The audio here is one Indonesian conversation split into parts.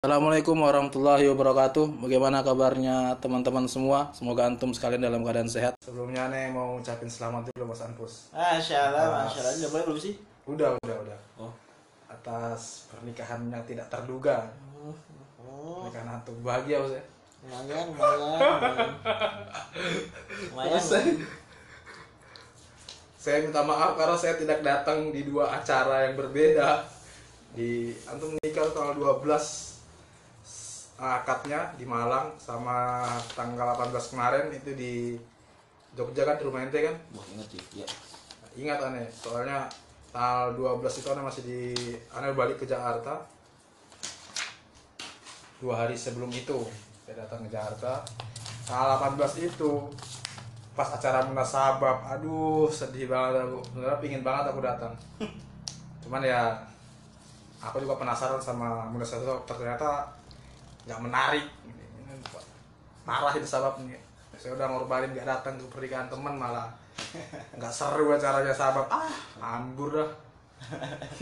Assalamualaikum warahmatullahi wabarakatuh. Bagaimana kabarnya teman-teman semua? Semoga antum sekalian dalam keadaan sehat. Sebelumnya nih mau ucapin selamat dulu Mas Anpus. Masya Allah, Masya Allah. Udah boleh belum sih? Udah, udah, udah. Oh. Atas pernikahan yang tidak terduga. Oh, Pernikahan antum bahagia Mas ya. lumayan, lumayan. Lumayan. Saya, saya minta maaf karena saya tidak datang di dua acara yang berbeda. Di antum nikah tanggal 12 akadnya di Malang sama tanggal 18 kemarin itu di Jogja kan di rumah ente kan? Wah, ingat sih. Ya. Ingat aneh, soalnya tanggal 12 itu aneh masih di aneh balik ke Jakarta. Dua hari sebelum itu saya datang ke Jakarta. Tanggal 18 itu pas acara munasabab, aduh sedih banget aku. Sebenarnya pingin banget aku datang. Cuman ya aku juga penasaran sama munasabab ternyata nggak menarik. Parah itu sababnya. Saya udah ngorbanin nggak datang ke pernikahan teman malah. Nggak seru acaranya sahabat ah ambur dah.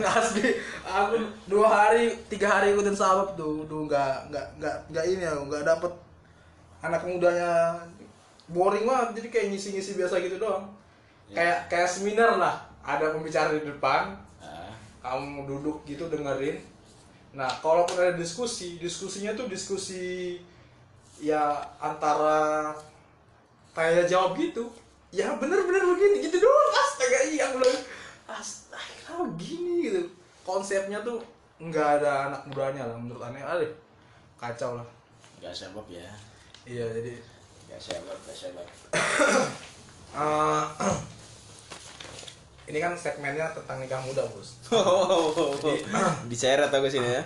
Asli aku dua hari tiga hari ikutin sahabat tuh. Tuh nggak nggak nggak nggak ini ya nggak dapet anak mudanya. Boring banget jadi kayak ngisi-ngisi biasa gitu doang. Kayak kayak seminar lah. Ada pembicara di depan. Ah, kamu duduk gitu dengerin nah kalaupun ada diskusi diskusinya tuh diskusi ya antara tanya jawab gitu. Ya bener-bener begini gitu doang. Astaga iya bilang astaga gini gitu. Konsepnya tuh nggak ada anak mudanya lah menurut aneh. Ada kacau lah. Gak sebab ya. iya jadi Gak sebab, gak sebab. Ini kan segmennya tentang nikah muda bos Diceret aku sini ya.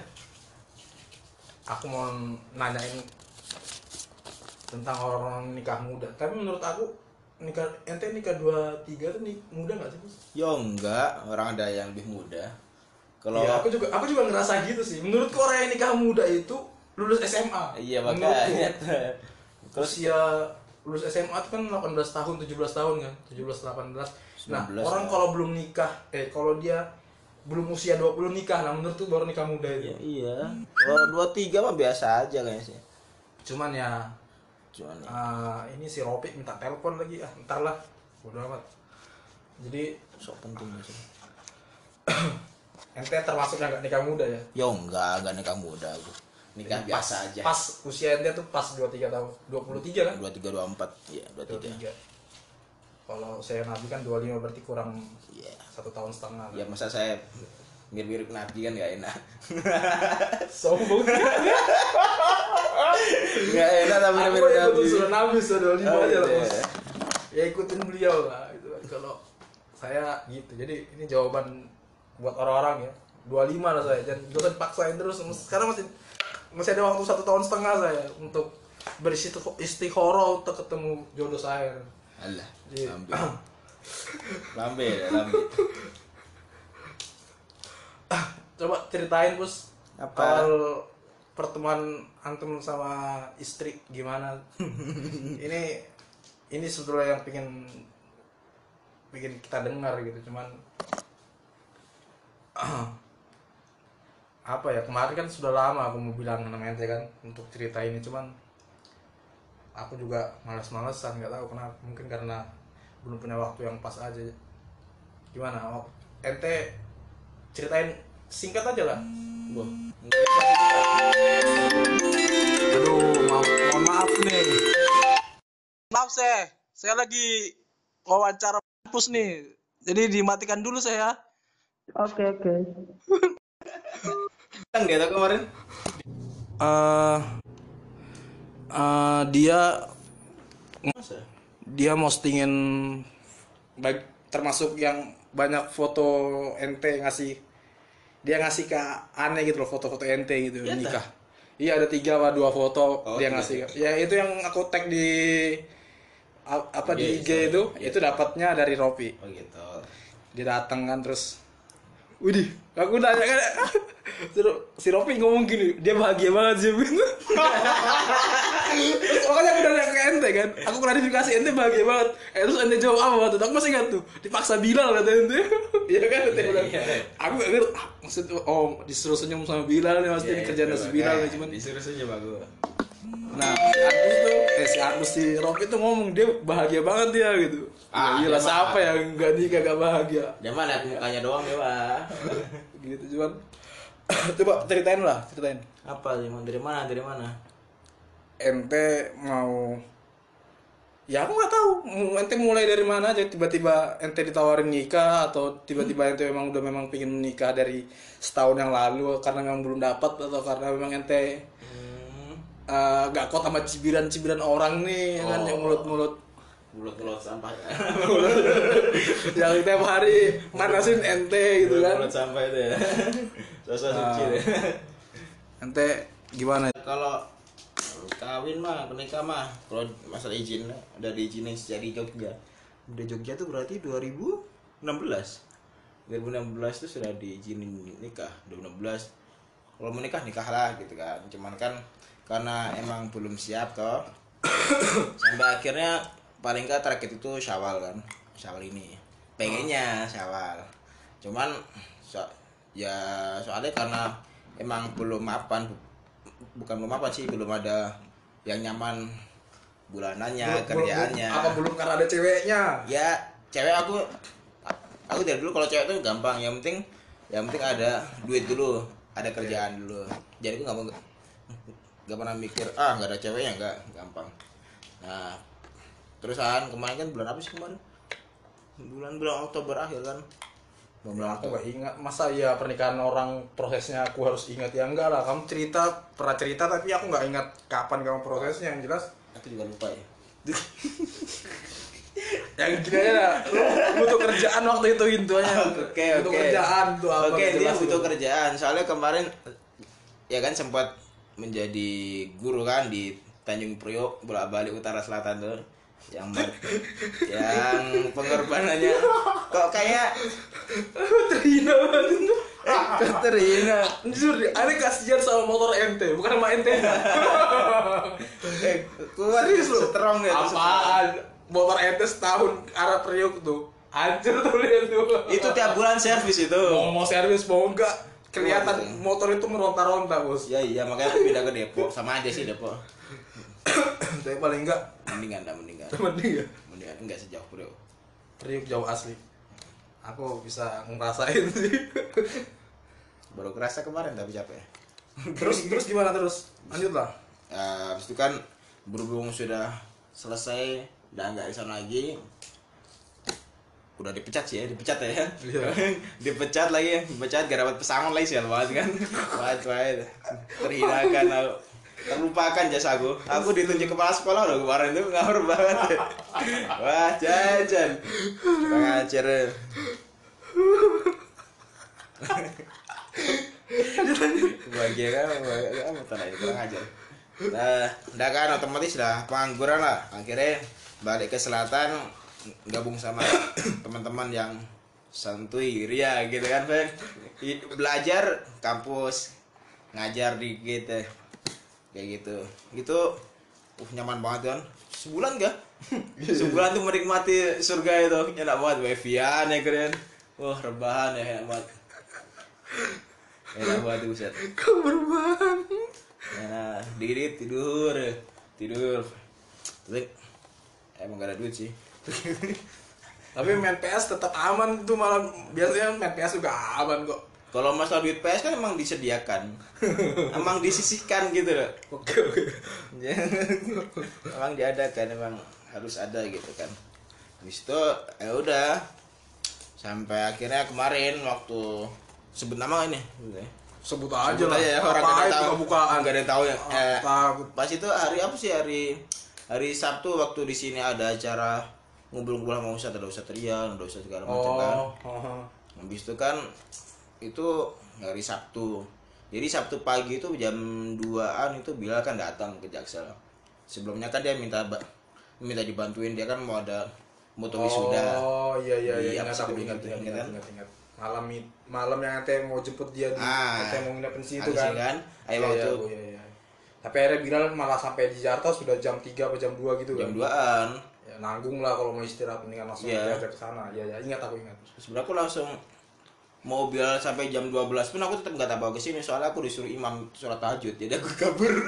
aku mau nanyain tentang orang nikah muda tapi menurut aku nikah ente nikah dua tiga tuh nih muda nggak sih bos? Yo enggak, orang ada yang lebih muda. Kalau Iya, aku juga aku juga ngerasa gitu sih. Menurutku orang yang nikah muda itu lulus SMA. Iya makanya. Terus ya lulus SMA itu kan 18 tahun, 17 tahun kan. 17 18. Nah, 19 orang ya. kalau belum nikah, eh kalau dia belum usia 20 nikah, nah menurutku baru nikah muda itu. Ya, iya. Kalau dua tiga mah biasa aja kayaknya sih. Cuman ya Cuman ya. ah, ini si Ropi minta telepon lagi ah, ntar lah. Bodo amat. Jadi Sok penting sih. ente termasuk yang gak nikah muda ya? Yo enggak, enggak nikah muda aku. Nikah Jadi biasa pas, aja. Pas usia ente tuh pas 23 tahun. 23 kan? Dua tiga dua empat, iya dua tiga. 23. Kalau saya Nabi kan 25 berarti kurang Iya. satu tahun setengah. Ya masa saya mirip-mirip Nabi kan gak enak. Sombong. Gak enak tapi Aku mirip-mirip ikut Nabi. Nabi sudah 25 Oh, aja lah gitu bos. ya. Ikutin beliau lah itu kan. Kalau saya gitu. Jadi ini jawaban buat orang-orang ya. 25 lah saya. Jangan jangan dipaksain terus. Sekarang masih masih ada waktu satu tahun setengah saya untuk beristikharah untuk ketemu jodoh saya. Allah, Iya. lambe. lambe ya, lambe. Coba ceritain bos Apa? awal pertemuan antum sama istri gimana? ini ini sebetulnya yang pengen bikin kita dengar gitu cuman apa ya kemarin kan sudah lama aku mau bilang sama ente kan untuk cerita ini cuman aku juga malas-malesan nggak tahu kenapa mungkin karena belum punya waktu yang pas aja gimana oh, ente ceritain singkat aja lah Wah, Aduh, ma- mohon maaf nih. Maaf saya, saya lagi wawancara kampus nih. Jadi dimatikan dulu saya. Oke oke. Kan dia tuh kemarin. Eh, eh, dia Masa? dia postingin baik termasuk yang banyak foto ente ngasih dia ngasih ke aneh gitu loh foto-foto ente gitu Iya, nikah iya ada tiga apa dua foto Oh, dia ngasih ya itu yang aku tag di apa di IG, IG itu Iya. itu dapatnya dari Ropi Oh gitu. dia datang kan terus Widih, aku nanya kan si Ropi ngomong gini, dia bahagia banget sih. Terus makanya aku nanya ke ente kan, aku klarifikasi ente bahagia banget. Eh terus ente jawab apa waktu itu? Aku masih ingat tuh, dipaksa Bilal kata ente. Iya kan ente bilang. Iya. Aku gak ngerti, ah, maksud oh disuruh senyum sama Bilal nih, ini kerjaan si Bilal nih cuman. disuruh saja bagus Nah, Agus tuh, eh si Agus si Rocky tuh ngomong dia bahagia banget dia gitu. Ah, Ah, gila dia siapa yang gak nikah gak bahagia? dia mah lihat mukanya doang ya pak gitu cuman. Coba ceritain lah ceritain. Apa dari dari mana dari mana? Ente mau ya aku nggak tahu. Ente mulai dari mana aja? Tiba-tiba ente ditawarin nikah atau tiba-tiba ente memang udah memang pingin menikah dari setahun yang lalu karena memang belum dapat atau karena memang ente hmm, eh, nggak kuat sama cibiran-cibiran orang nih ya kan Oh. yang mulut-mulut mulut mulut sampah. Yang tiap hari manasin ente gitu kan. Mulut sampah itu ya. Sosok suci deh. Ente gimana? Kalau kawin mah nikah mah kalau masalah izin udah diizinin di Jogja. Di Jogja tuh berarti 2016 2016 tuh sudah diizinin nikah. 2016 kalau mau nikah nikah lah gitu kan. Cuman kan karena emang belum siap toh. Sampai akhirnya paling nggak target itu syawal kan syawal ini. Pengennya syawal. Cuman so- ya soalnya karena emang belum mapan bu- bukan belum mapan sih belum ada yang nyaman bulanannya Belum- belum- kerjaannya. apa belum karena ada ceweknya? Ya cewek aku aku dari dulu kalau cewek tuh gampang. Yang penting yang penting ada duit dulu ada kerjaan dulu. Jadi aku nggak mau nggak pernah mikir ah nggak ada ceweknya nggak gampang. Nah terusan kemarin kan bulan apa sih kemarin? Bulan bulan Oktober akhir kan. Bulan aku Oktober gak ingat. Masa ya pernikahan orang prosesnya aku harus ingat? Ya enggak lah kamu cerita pernah cerita tapi aku nggak ingat kapan kamu prosesnya yang jelas. Aku juga lupa ya. Yang gini lah lu butuh kerjaan waktu itu intuanya. Oke butuh oke. kerjaan tuh apa Oke nggak dia butuh kerjaan. Soalnya kemarin ya kan sempat menjadi guru kan di Tanjung Priok bolak balik utara selatan tuh yang yang pengorbanannya. Kok kayak terhina banget itu Katerina Jujur deh, aneh kasihan sama motor ente, bukan sama ente eh kuat Serius lu? strong ya Apaan? Motor ente setahun arah periuk tuh. Hancur tuh lihat tuh. Itu tiap bulan servis itu. Mau mau servis mau enggak Kelihatan motor itu meronta-ronta bos. Ya iya makanya aku pindah ke Depok. Sama aja sih Depok. Tapi paling enggak. Mendingan dah mendingan. Mending ya? Mendingan enggak sejauh Priok Periuk jauh asli. Aku bisa ngerasain sih. Baru kerasa kemarin tapi capek. Terus terus gimana terus? Lanjut lah. Nah, habis itu kan berhubung sudah selesai dan nggak di sana lagi udah dipecat sih ya dipecat ya. Iya. dipecat lagi dipecat gak dapat pesangon lagi sih banget kan? Banget banget terhinakan aku. Terlupakan jasaku aku. Ditunjuk kepala sekolah loh kemarin itu ngawur banget. Wah jajan. Ngajar bahagia kan kan betul aja kurang ajar. Nah udah kan otomatis lah pengangguran lah. Akhirnya balik ke selatan gabung sama teman-teman yang santuy ria gitu kan Fen I- belajar kampus ngajar dikit eh. kayak gitu. Gitu uh nyaman banget kan sebulan gak sebulan tuh menikmati surga itu. Enak banget wifi-an ya keren. Wah rebahan ya enak banget. Enak banget buset. Kau berbahan Nah, dikit tidur, tidur. Tapi emang gak ada duit sih. Tapi main PS tetap aman tuh malah Biasanya main PS juga aman kok. Kalau masalah duit PS kan emang disediakan, emang disisihkan gitu loh. Oke emang diadakan, emang harus ada gitu kan. Habis itu ya udah. Sampai akhirnya kemarin waktu sebut nama ini? Sebut aja Sebut lah. aja ya, orang gak ada tahu. buka-bukaan Gak ada yang tahu ya. Eh, pas itu hari apa sih? Hari hari Sabtu waktu di sini ada acara ngumpul-ngumpul sama Ustadz ada Ustadz Rian ada Ustadz segala macam kan Oh, oh, habis itu kan itu hari Sabtu jadi Sabtu pagi itu jam 2an itu Bilal kan datang ke Jaksel sebelumnya kan dia minta minta dibantuin dia kan mau ada moto wisuda Oh iya iya iya ingat aku gedung ingat ingat ingat ingat kan? ingat ingat. malam malam yang ente mau jemput dia di Ah. mau nginep di situ kan kan ayo Iya, waktu iya, iya, iya. tapi akhirnya Bilal malah sampai di Jakarta sudah jam 3 atau jam 2 gitu jam kan 2an ya, nanggung lah kalau mau istirahat mendingan langsung yeah. ke sana. Ya ya ingat aku ingat sebenarnya aku langsung mau biar sampai jam 12 pun aku tetap nggak tahu ke sini soalnya aku disuruh imam sholat tahajud jadi aku kabur.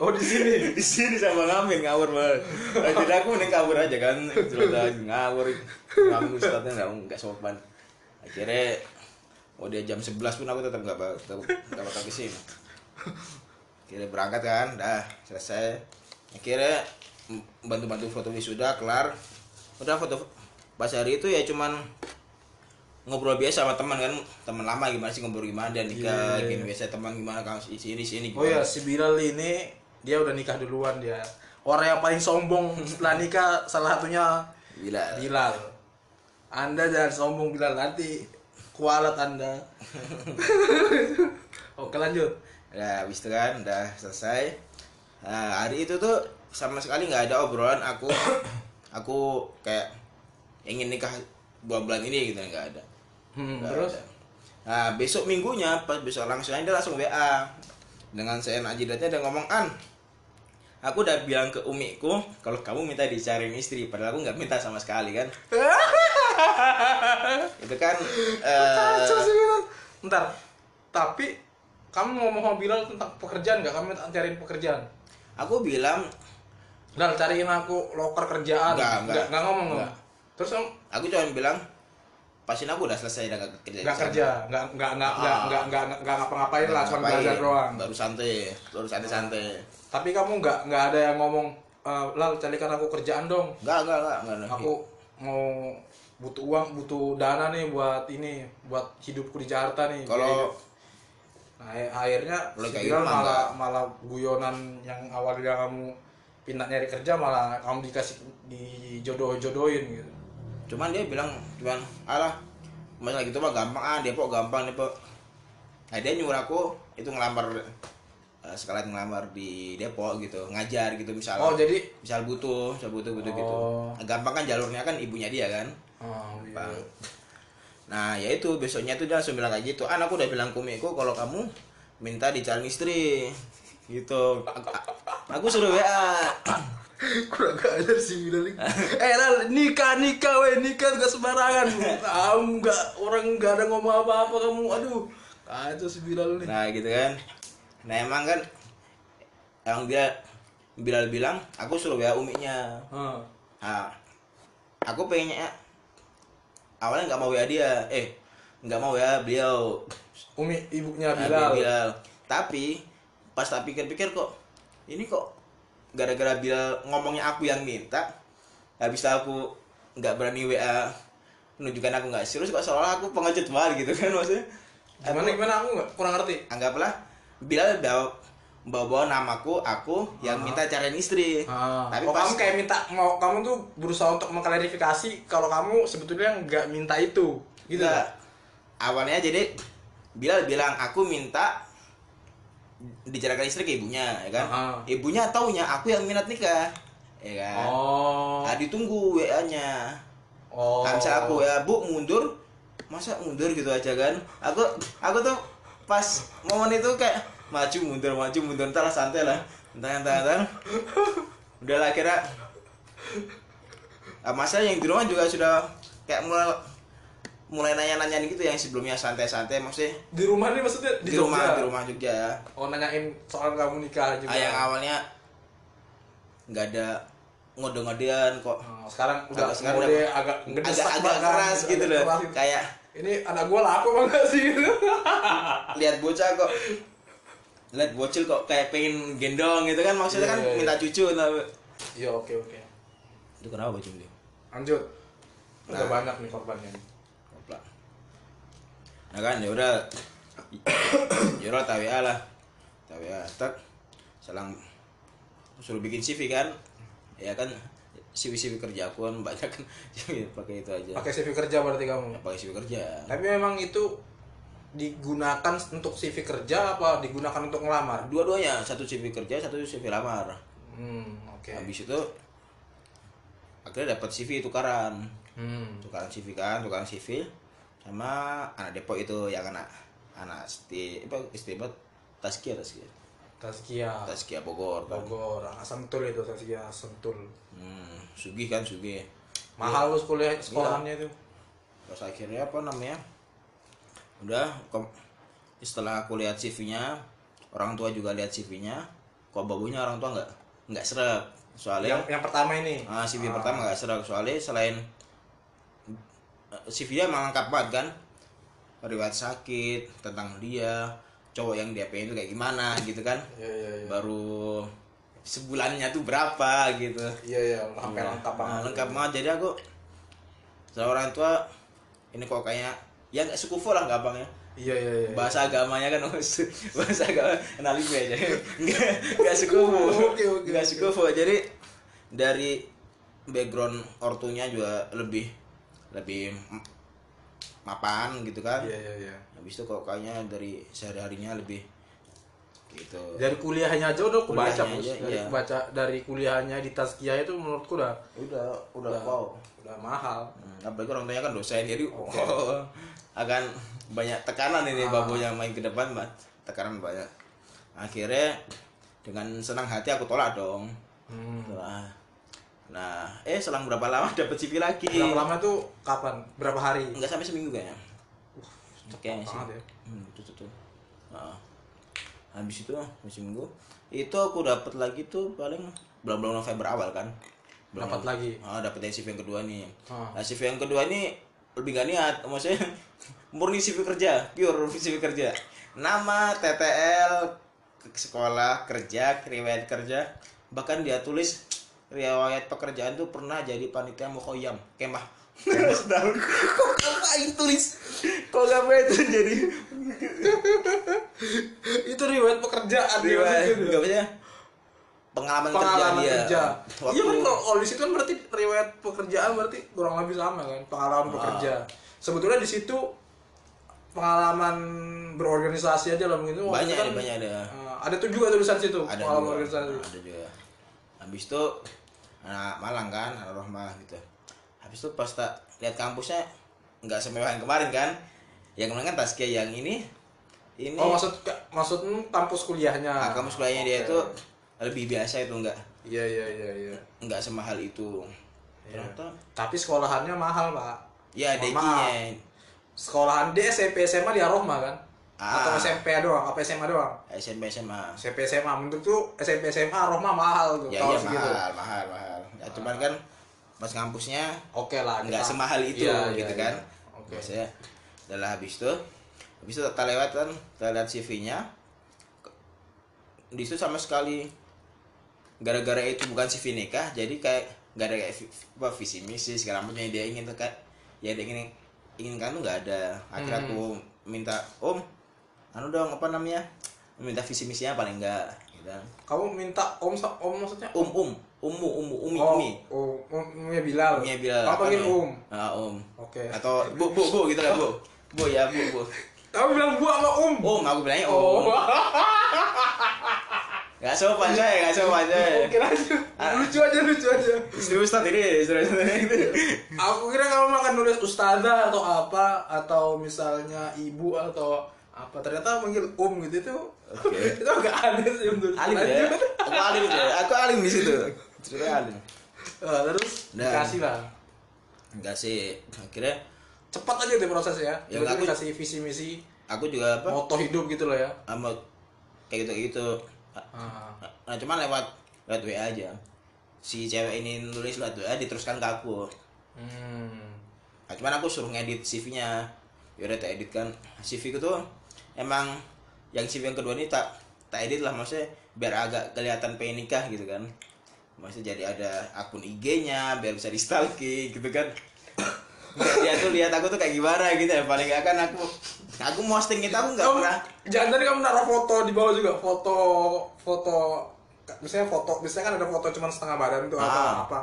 Oh di sini? Di sini sama ngamen ngawur banget. Nah, jadi aku mending kabur aja kan sholat tahajud ngawur. Ngamen ustadznya nggak nggak sopan. Akhirnya mau dia jam 11 pun aku tetap nggak tetap nggak bakal ke sini. Akhirnya berangkat kan dah selesai. Akhirnya bantu-bantu foto wisuda kelar. Udah foto pas hari itu ya cuman ngobrol biasa sama teman kan. Teman lama gimana sih ngobrol gimana dia nikah Iya. gini biasa teman gimana kamu sini sini oh ya si Bilal ini dia udah nikah duluan dia. Orang yang paling sombong setelah nikah salah satunya gila Bilal. Anda jangan sombong Bilal. Nanti kualat anda. Oke lanjut. Ya habis itu kan udah selesai. Nah, hari itu tuh sama sekali nggak ada obrolan aku aku kayak ingin nikah dua bulan ini gitu nggak ada hmm, Nggak terus ada. nah besok minggunya pas besok langsung aja dia langsung WA dengan saya ajidatnya dia ngomong an aku udah bilang ke umiku kalau kamu minta dicariin istri padahal aku nggak minta sama sekali kan itu kan eh, Kacau sih Bilal. Bentar. Tapi kamu ngomong sama Bilal tentang pekerjaan nggak? Kamu minta cariin pekerjaan? aku bilang Bilal cariin aku loker kerjaan. Nggak, nggak. nggak ngomong Nggak. nggak. Terus kamu aku cuma bilang pasin aku udah selesai udah gak kerja di nggak sana." kerja, nggak nggak nggak nggak Ah. nggak nggak nggak ngapa-ngapain lah, cuma belajar doang. baru santai baru santai-santai Tapi kamu nggak nggak ada yang ngomong, "Eh, Lal carikan aku kerjaan dong. enggak enggak enggak enggak. Aku mau butuh uang, butuh dana nih buat ini, buat hidupku di Jakarta nih. kalau Nah, akhir- akhirnya si Bilal gitu malah malah guyonan yang awalnya kamu pindah nyari kerja malah kamu dikasih dijodoh-jodohin gitu. cuman dia bilang cuman alah masalah gitu mah gampang ah Depok gampang Depok nah dia nyuruh aku itu ngelamar eh, sekalian ngelamar di Depok gitu ngajar gitu misal Oh, jadi misal butuh misal butuh butuh gitu Oh. Nah, gampang kan jalurnya kan ibunya dia kan oh, iya. Nah, ya itu besoknya tuh dia langsung bilang kayak gitu. Ah, aku udah bilang ke Miko kalau kamu minta dicariin istri. Gitu. Aku, aku suruh WA. kurang ajar si Bilal ini. eh Lal, nikah nikah weh nikah gak sembarangan kamu gak orang gak ada ngomong apa-apa kamu aduh kacau si Bilal nih Nah, gitu kan. Nah, emang kan yang dia Bilal bilang, aku suruh WA uminya. Hah. Nah, aku pengennya awalnya nggak mau WA dia. Eh, nggak mau WA beliau. Umi ibunya Nah, Bilal Bilal. Tapi pas tak pikir-pikir kok ini kok gara-gara Bilal ngomongnya aku yang minta habis itu aku nggak berani WA menunjukkan aku nggak serius kok seolah aku pengecut banget gitu kan maksudnya gimana Aku- gimana aku nggak kurang ngerti anggaplah Bilal bawa bawa namaku aku yang Ah. minta cariin istri Ah. tapi oh, pas kamu kayak minta mau kamu tuh berusaha untuk mengklarifikasi kalau kamu sebetulnya nggak minta itu gitu Nggak. awalnya jadi Bilal bilang aku minta dicarikan istri ke ibunya ya kan Ah. ibunya taunya aku yang minat nikah ya kan oh Nah, ditunggu WA-nya. oh Nah, misalnya aku ya, Bu, mundur. Masa mundur gitu aja kan? Aku aku tuh pas momen itu kayak maju mundur maju mundur entar lah santai lah. Entar entar entar. Udah lah kira Ah, masa yang di rumah juga sudah kayak mulai mulai nanya-nanya gitu yang sebelumnya santai-santai maksudnya di rumah nih maksudnya di, di, rumah di rumah Jogja. Oh nanyain soal kamu nikah juga. Ah, yang awalnya nggak ada ngode-ngodean kok. Oh, sekarang udah Kalau sekarang mode udah agak agak agak keras agak gitu loh. Gitu. kayak ini anak gua laku apa enggak sih? Lihat bocah kok. Lihat bocil kok kayak pengen gendong gitu kan maksudnya Iya, kan iya, iya. minta cucu tapi iya oke oke. Itu kenapa bocil dia? Lanjut. Udah Nah. banyak nih korbannya. Nah kan ya udah. Ya udah ya lah. Ya tak selang suruh bikin CV kan. Ya kan CV CV kerja aku kan banyak kan. Pakai itu aja. Pakai CV kerja berarti kamu? Pakai CV kerja. Tapi memang itu digunakan untuk CV kerja apa digunakan untuk ngelamar? Dua-duanya satu CV kerja satu CV lamar. Hmm oke. Habis itu akhirnya dapat CV tukaran. Hmm. Tukaran CV kan tukaran CV sama anak Depok itu yang anak anak sti apa istimewa Taskia Taskia. Tazkia Taskia Bogor kan. Bogor. Ah, Sentul itu Tazkia Sentul. Hmm, Sugih kan Sugih. Mahal lu kuliah Iya. sekolahannya itu. Terus akhirnya apa namanya? Udah kom- setelah aku lihat CV-nya orang tua juga lihat CV-nya kok bagunya orang tua nggak nggak seret soalnya yang yang pertama ini? Ah, CV pertama nggak seret soalnya selain CV-nya emang lengkap banget kan? Riwayat sakit tentang dia cowok yang dia pengen itu kayak gimana gitu kan? Iya iya iya. Baru sebulannya tuh berapa gitu. Iya iya sampai lengkap Nah, banget lengkap banget. Jadi aku seorang orang tua ini kok kayaknya ya nggak sekufu lah gampangnya iya iya iya. Bahasa agamanya kan bahasa agama kenalin gue aja nggak nggak sekufu Oke, oke. sekufu jadi dari background ortunya juga lebih lebih mapan gitu kan iya iya iya habis itu kok kayaknya dari sehari harinya lebih gitu dari kuliahnya aja udah aku baca aja, dari iya. baca dari kuliahnya di Tazkia itu menurutku udah udah udah udah, wow udah mahal Hmm, apalagi orang tuanya kan dosen jadi Oke. wow, akan banyak tekanan ini Ah. babunya main ke depan Mbak. tekanan banyak akhirnya dengan senang hati aku tolak dong hmm. Tolak. Nah eh selang berapa lama dapet CV lagi? Berapa lama tuh kapan? Berapa hari? Nggak sampai seminggu kayaknya. Kayaknya sih. ya. hmm, itu tuh, tuh. Nah, habis itu habis seminggu itu aku dapat lagi tuh paling bulan-bulan November awal kan. Dapat lagi? ah dapat CV yang kedua nih. Ah. nah CV yang kedua ini lebih gak niat maksudnya murni CV kerja pure CV kerja. Nama TTL ke- sekolah kerja riwayat kerja bahkan dia tulis riwayat pekerjaan tuh pernah jadi panitia mukhoyam kemah. Kemah setahun kok ngapain tulis? Kok ngapain itu jadi? Itu riwayat pekerjaan dia riwayat nggak bisa pengalaman, pengalaman kerja dia. kerja. Waktu- Iya kan kalau di situ kan berarti riwayat pekerjaan berarti kurang lebih sama kan? Pengalaman Ah. bekerja. Sebetulnya di situ pengalaman berorganisasi aja lah mungkin. Banyak itu ada banyak ada. eh, ada tuh juga tulisan situ ada pengalaman juga organisasi. ada juga habis itu anak Malang kan anak Rohmah gitu habis itu pas tak lihat kampusnya nggak semewah yang kemarin kan yang kemarin kan Taskia yang ini ini Oh maksud maksud kampus kuliahnya. nah, kampus kuliahnya dia Oke. itu lebih biasa itu nggak Iya iya iya iya. nggak semahal itu Iya. ternyata Tapi sekolahannya mahal pak. ya dekinya Sekolahan dia SMP SMA di Aroma kan? Ah. Atau SMP doang? Apa SMA doang? SMP SMA SMP SMA menurut tuh SMP SMA Aroma mahal tuh. ya iya segitu. mahal mahal mahal ya, cuman kan pas kampusnya Oke lah. nggak semahal itu Iya, iya, gitu iya. kan Oke. maksudnya udah habis itu habis itu kita lewat kan kita lihat CV-nya di situ sama sekali gara-gara itu bukan CV nikah jadi kayak nggak ada kayak apa visi misi segala macam yang dia ingin tuh kayak ya dia ingin inginkan tuh nggak ada akhirnya Hmm. aku minta om anu dong apa namanya minta visi misinya paling enggak gitu Kamu minta om om maksudnya? um um umu umu umi oh, umi Oh, umnya Bilal. Umnya Bilal. Kamu apa panggil om. Ah, om. Oke. Atau bu bu bu gitu lah bu. Bu ya bu bu. Kamu bilang gua sama om. Om aku bilangnya Oh. om. Gak sopan saya, gak sopan saya. Oke lanjut. Lucu aja lucu aja. Istri Ustad ini, istri Ustad ini. Aku kira kamu makan nulis ustazah atau apa atau misalnya ibu atau apa ternyata manggil om gitu itu Oke. itu agak aneh sih menurut Alim ya. Aku alim ya. Aku alim di situ. Ceritanya alim. Eh, terus Dan- dikasih lah Enggak sih. Akhirnya cepat aja deh prosesnya Ya, ya, aku- dikasih visi misi aku juga apa? moto hidup gitu loh ya Sama kayak gitu gitu. Ah. Nah, cuman lewat lewat WA aja. Si cewek ini nulis lewat WA diteruskan ke aku. hmm. Nah, cuman aku suruh ngedit CV-nya. Ya udah tak edit kan. CV ku tuh emang yang CV yang kedua ini tak tak edit lah maksudnya biar agak kelihatan pengen nikah gitu kan. Maksudnya jadi ada akun IG-nya biar bisa di stalking gitu kan. Dia tuh lihat aku tuh kayak gimana gitu ya paling gak kan aku aku posting itu aku nggak pernah jangan tadi kamu naruh foto di bawah juga foto foto misalnya foto biasanya kan ada foto cuma setengah badan tuh atau Ah. apa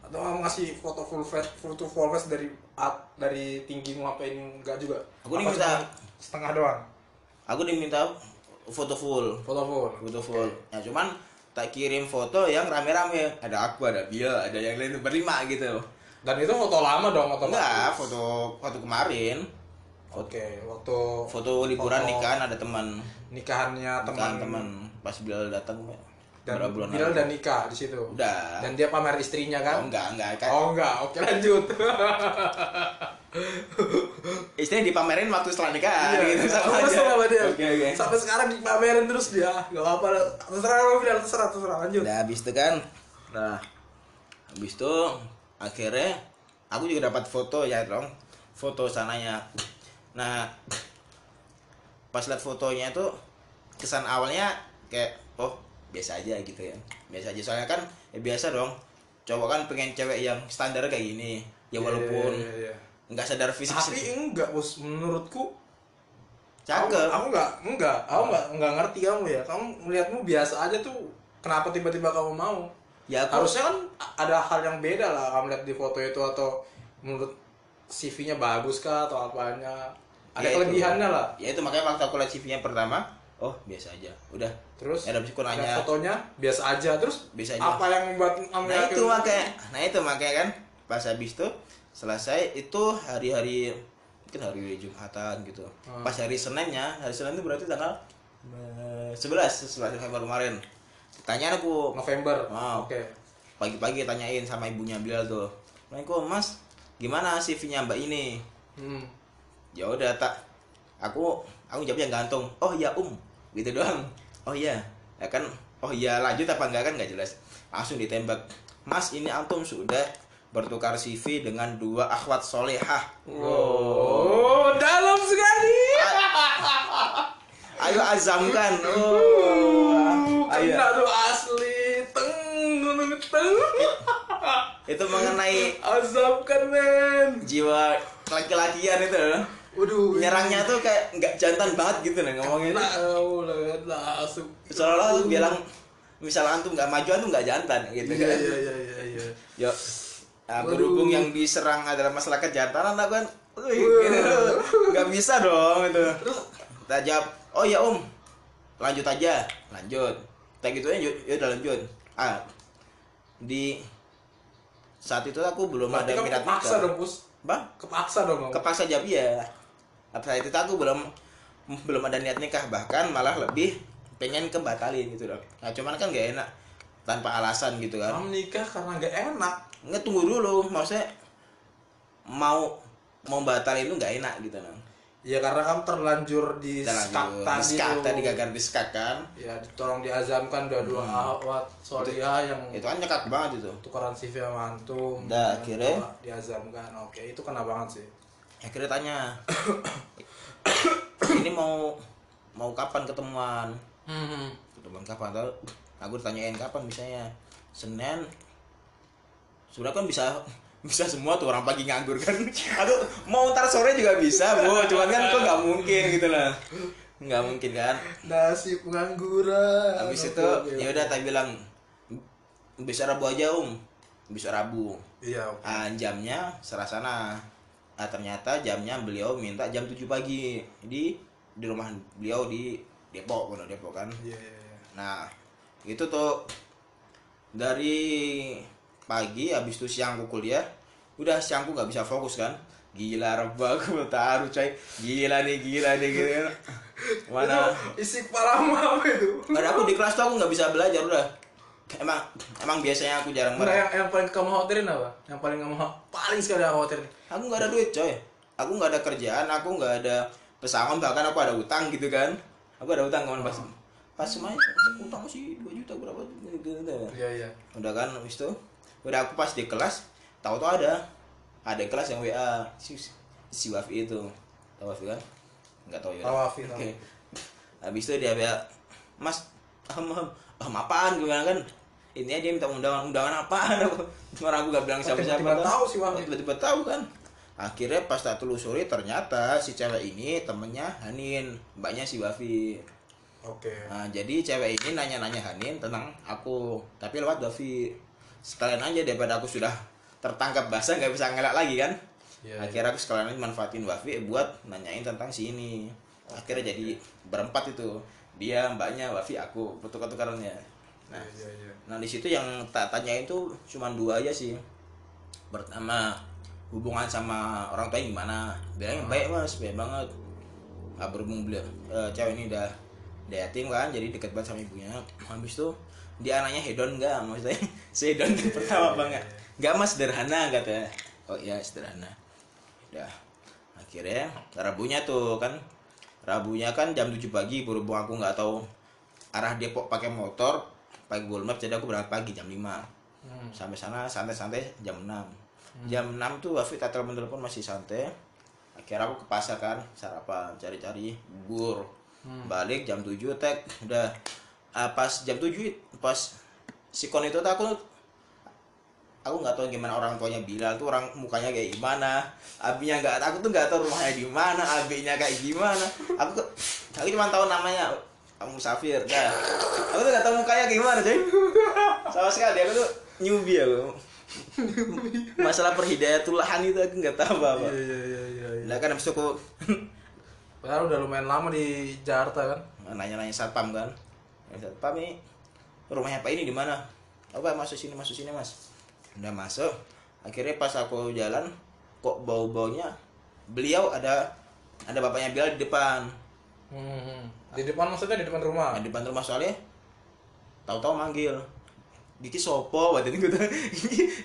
atau kamu ngasih foto full face full to full face dari at, dari tinggimu apa ini enggak juga Aku diminta- cuma setengah doang aku diminta foto full. Foto full? Foto full. Ya cuman tak kirim foto yang rame-rame. Ada aku ada dia ada yang lain berlima gitu. Dan itu foto lama dong atau enggak foto foto kemarin. Oke, waktu foto liburan Foto. nikahan ada teman. nikahannya teman teman. teman. Pas Bilal datang dan berapa bulan Bilal dan nikah di situ. udah. Dan dia pamer istrinya oh, kan? enggak enggak. Kan Oh enggak, oke lanjut. istrinya dipamerin waktu setelah nikah Iya, gitu sama terus aja. sama dia. oke oke. Sampai sekarang dipamerin terus dia. Enggak apa-apa, terserah lo Bilal, terserah, terserah lanjut. udah habis itu kan? Nah habis itu akhirnya aku juga dapat foto ya dong. Foto sananya. Nah pas lihat fotonya itu kesan awalnya kayak oh biasa aja gitu ya. Biasa aja. Soalnya kan ya biasa dong. Cowok kan pengen cewek yang standar kayak gini. Ya walaupun Iya, iya, iya. Nggak sadar fisik Tapi enggak, Bos. Menurutku cakep Aku, nggak, enggak, aku nggak, nggak ngerti kamu ya. Kamu melihatmu biasa aja tuh. Kenapa tiba-tiba kamu mau? ya aku Harusnya kan ada hal yang beda lah kamu lihat di foto itu atau menurut CV-nya bagus kah atau apanya? Ada Ya itu. kelebihannya lah. ya itu makanya waktu aku lihat CV-nya pertama oh biasa aja udah Terus ya aku lihat nanya fotonya biasa aja. Terus Biasa aja. apa yang membuat nah itu makanya nah itu makanya kan pas habis itu selesai itu hari-hari mungkin hari Jumatan gitu. Hmm. pas hari Seninnya hari Senin itu berarti tanggal eh, 11 11 November kemarin. Tanya aku November. Wow. Oke. pagi-pagi tanyain sama ibunya Bilal tuh. Assalamualaikum mas. Gimana CV-nya mbak ini? Hmm. ya udah tak. Aku aku jawabnya gantung. Oh ya um. Gitu doang. Oh iya. Ya kan oh iya lanjut apa enggak kan nggak jelas. Langsung ditembak. Mas ini antum sudah bertukar CV dengan dua akhwat solehah Oh, dalam sekali. ayo azamkan oh ayo Kena tuh asli. Teng, teng, teng. itu mengenai Azabkan men. jiwa laki-lakian itu Waduh. nyerangnya tuh kayak nggak jantan banget gitu nih Tahu lah, langsung. seolah-olah tuh bilang misal antum nggak maju antum nggak jantan gitu Iya kan iya iya iya iya. Yo, nah, Waduh. berhubung yang diserang adalah masalah kejantanan, aku kan, gitu. nggak bisa dong itu. Terus kita jawab, oh ya om, lanjut aja, lanjut. Kita gitu aja, ya udah lanjut. Ah, di saat itu aku belum Berarti ada minat kepaksa nikah. dong, Pus. Bang, Kepaksa dong kamu. kepaksa jawab iya. Saat itu aku belum belum ada niat nikah, bahkan malah lebih pengen kebatalin gitu dong. Nah cuman kan gak enak tanpa alasan gitu kan. Kamu nikah karena gak enak. nggak tunggu dulu maksudnya mau mau batalin itu nggak enak gitu nang Ya karena kamu terlanjur di skak tadi. Tadi gagal diskak kan Ya, tolong diazamkan dua dua awat solihah yang itu kan nyekak banget itu tukaran CV sama antum. Dah, yang akhirnya? diazamkan. Oke, itu kena banget sih. akhirnya tanya ini mau mau kapan ketemuan Hmm. ketemuan kapan tahu aku ditanyain kapan misalnya senin. Sudah kan bisa bisa semua tuh orang pagi nganggur kan. Aku mau ntar sore juga bisa bu. Cuman kan kok nggak mungkin gitu lah. Nggak mungkin kan. Nasib pengangguran. Habis itu ya udah tak bilang bisa Rabu aja um bisa Rabu. Iya, oke. ah, jamnya serah sana. Nah, ternyata jamnya beliau minta jam 7 pagi. Di di rumah beliau di Depok Pondok Depok kan. Iya, iya, iya. nah itu tuh dari pagi habis itu siang aku kuliah udah siangku nggak bisa fokus kan gila reba aku taruh coy gila nih gila nih gitu mana isi kepalamu apa itu? Karena aku di kelas tuh aku nggak bisa belajar udah. Emang emang biasanya aku jarang banget. yang, yang paling kamu khawatirin apa? Yang paling kamu paling sekali yang khawatirin. Aku nggak ada duit coy. Aku nggak ada kerjaan, aku nggak ada pesangon bahkan aku ada utang gitu kan. Aku ada utang kemarin pas pas semuanya utang masih 2 juta berapa? Gitu, gitu. Iya, iya. Udah kan habis itu udah aku pas di kelas tahu tuh ada ada kelas yang WA si, si Wafi itu. Tahu Wafi kan? Nggak tahu ya. Tahu Wafi, tahu. oke. Habis itu dia WA Mas am am, am apaan? Gue bilang kan ini dia minta undangan undangan apaan aku orang aku gak bilang siapa siapa tiba-tiba tahu si Wafi. tiba-tiba tahu kan. Akhirnya pas tak telusuri ternyata si cewek ini temennya Hanin mbaknya si Wafi Oke. Nah, jadi cewek ini nanya-nanya Hanin tentang aku, tapi lewat Davi. Sekalian aja daripada aku sudah tertangkap basah nggak bisa ngelak lagi kan. Iya, Akhirnya aku sekalian aja manfaatin Wafi buat nanyain tentang si ini. Akhirnya jadi berempat itu. Dia, mbaknya, Wafi, aku, tukar-tukarannya. Nah, Iya, iya, iya. nah di situ yang tak tanyain tuh cuma dua aja sih. Pertama, hubungan sama orang tua gimana bilangnya baik mas baik banget nggak berhubung beliau eh, cewek ini udah yatim kan jadi deket banget sama ibunya. Habis itu dia anaknya hedon nggak? Maksudnya si hedon pertama banget nggak? Mas sederhana katanya oh iya sederhana. Udah. Akhirnya rabunya tuh kan. Rabunya kan jam 7 pagi berhubung aku nggak tahu arah Depok pakai motor pakai Google Maps jadi aku berangkat pagi jam 5 Hmm. sampai sana santai-santai jam 6 jam 6 tuh Wafi tak telepon telepon masih santai. Akhirnya aku ke pasar kan sarapan cari-cari bubur balik jam 7 tek udah. Ah, pas jam 7 pas si kon itu tuh aku aku nggak tahu gimana orang tuanya bilang tuh orang mukanya kayak gimana. Abinya nggak aku tuh nggak tahu rumahnya di mana abinya kayak gimana. Aku aku cuma tahu namanya kamu Safir dah. Aku tuh nggak tahu mukanya kayak gimana cuy. Sama sekali aku tuh newbie aku. Masalah perhidayatulahan itu aku nggak tahu apa apa Iya iya iya iya. iya. nah kan habis itu aku Padahal udah lumayan lama di Jakarta kan. nanya-nanya satpam kan? Satpam ini rumahnya pak ini di mana? Oh pak masuk sini masuk sini mas. Udah masuk. Akhirnya pas aku jalan kok bau baunya beliau ada ada bapaknya Bilal di depan. Hmm. Di depan maksudnya di depan rumah. nah, di depan rumah soalnya tahu-tahu manggil. Diki sopo? Buat ini gitu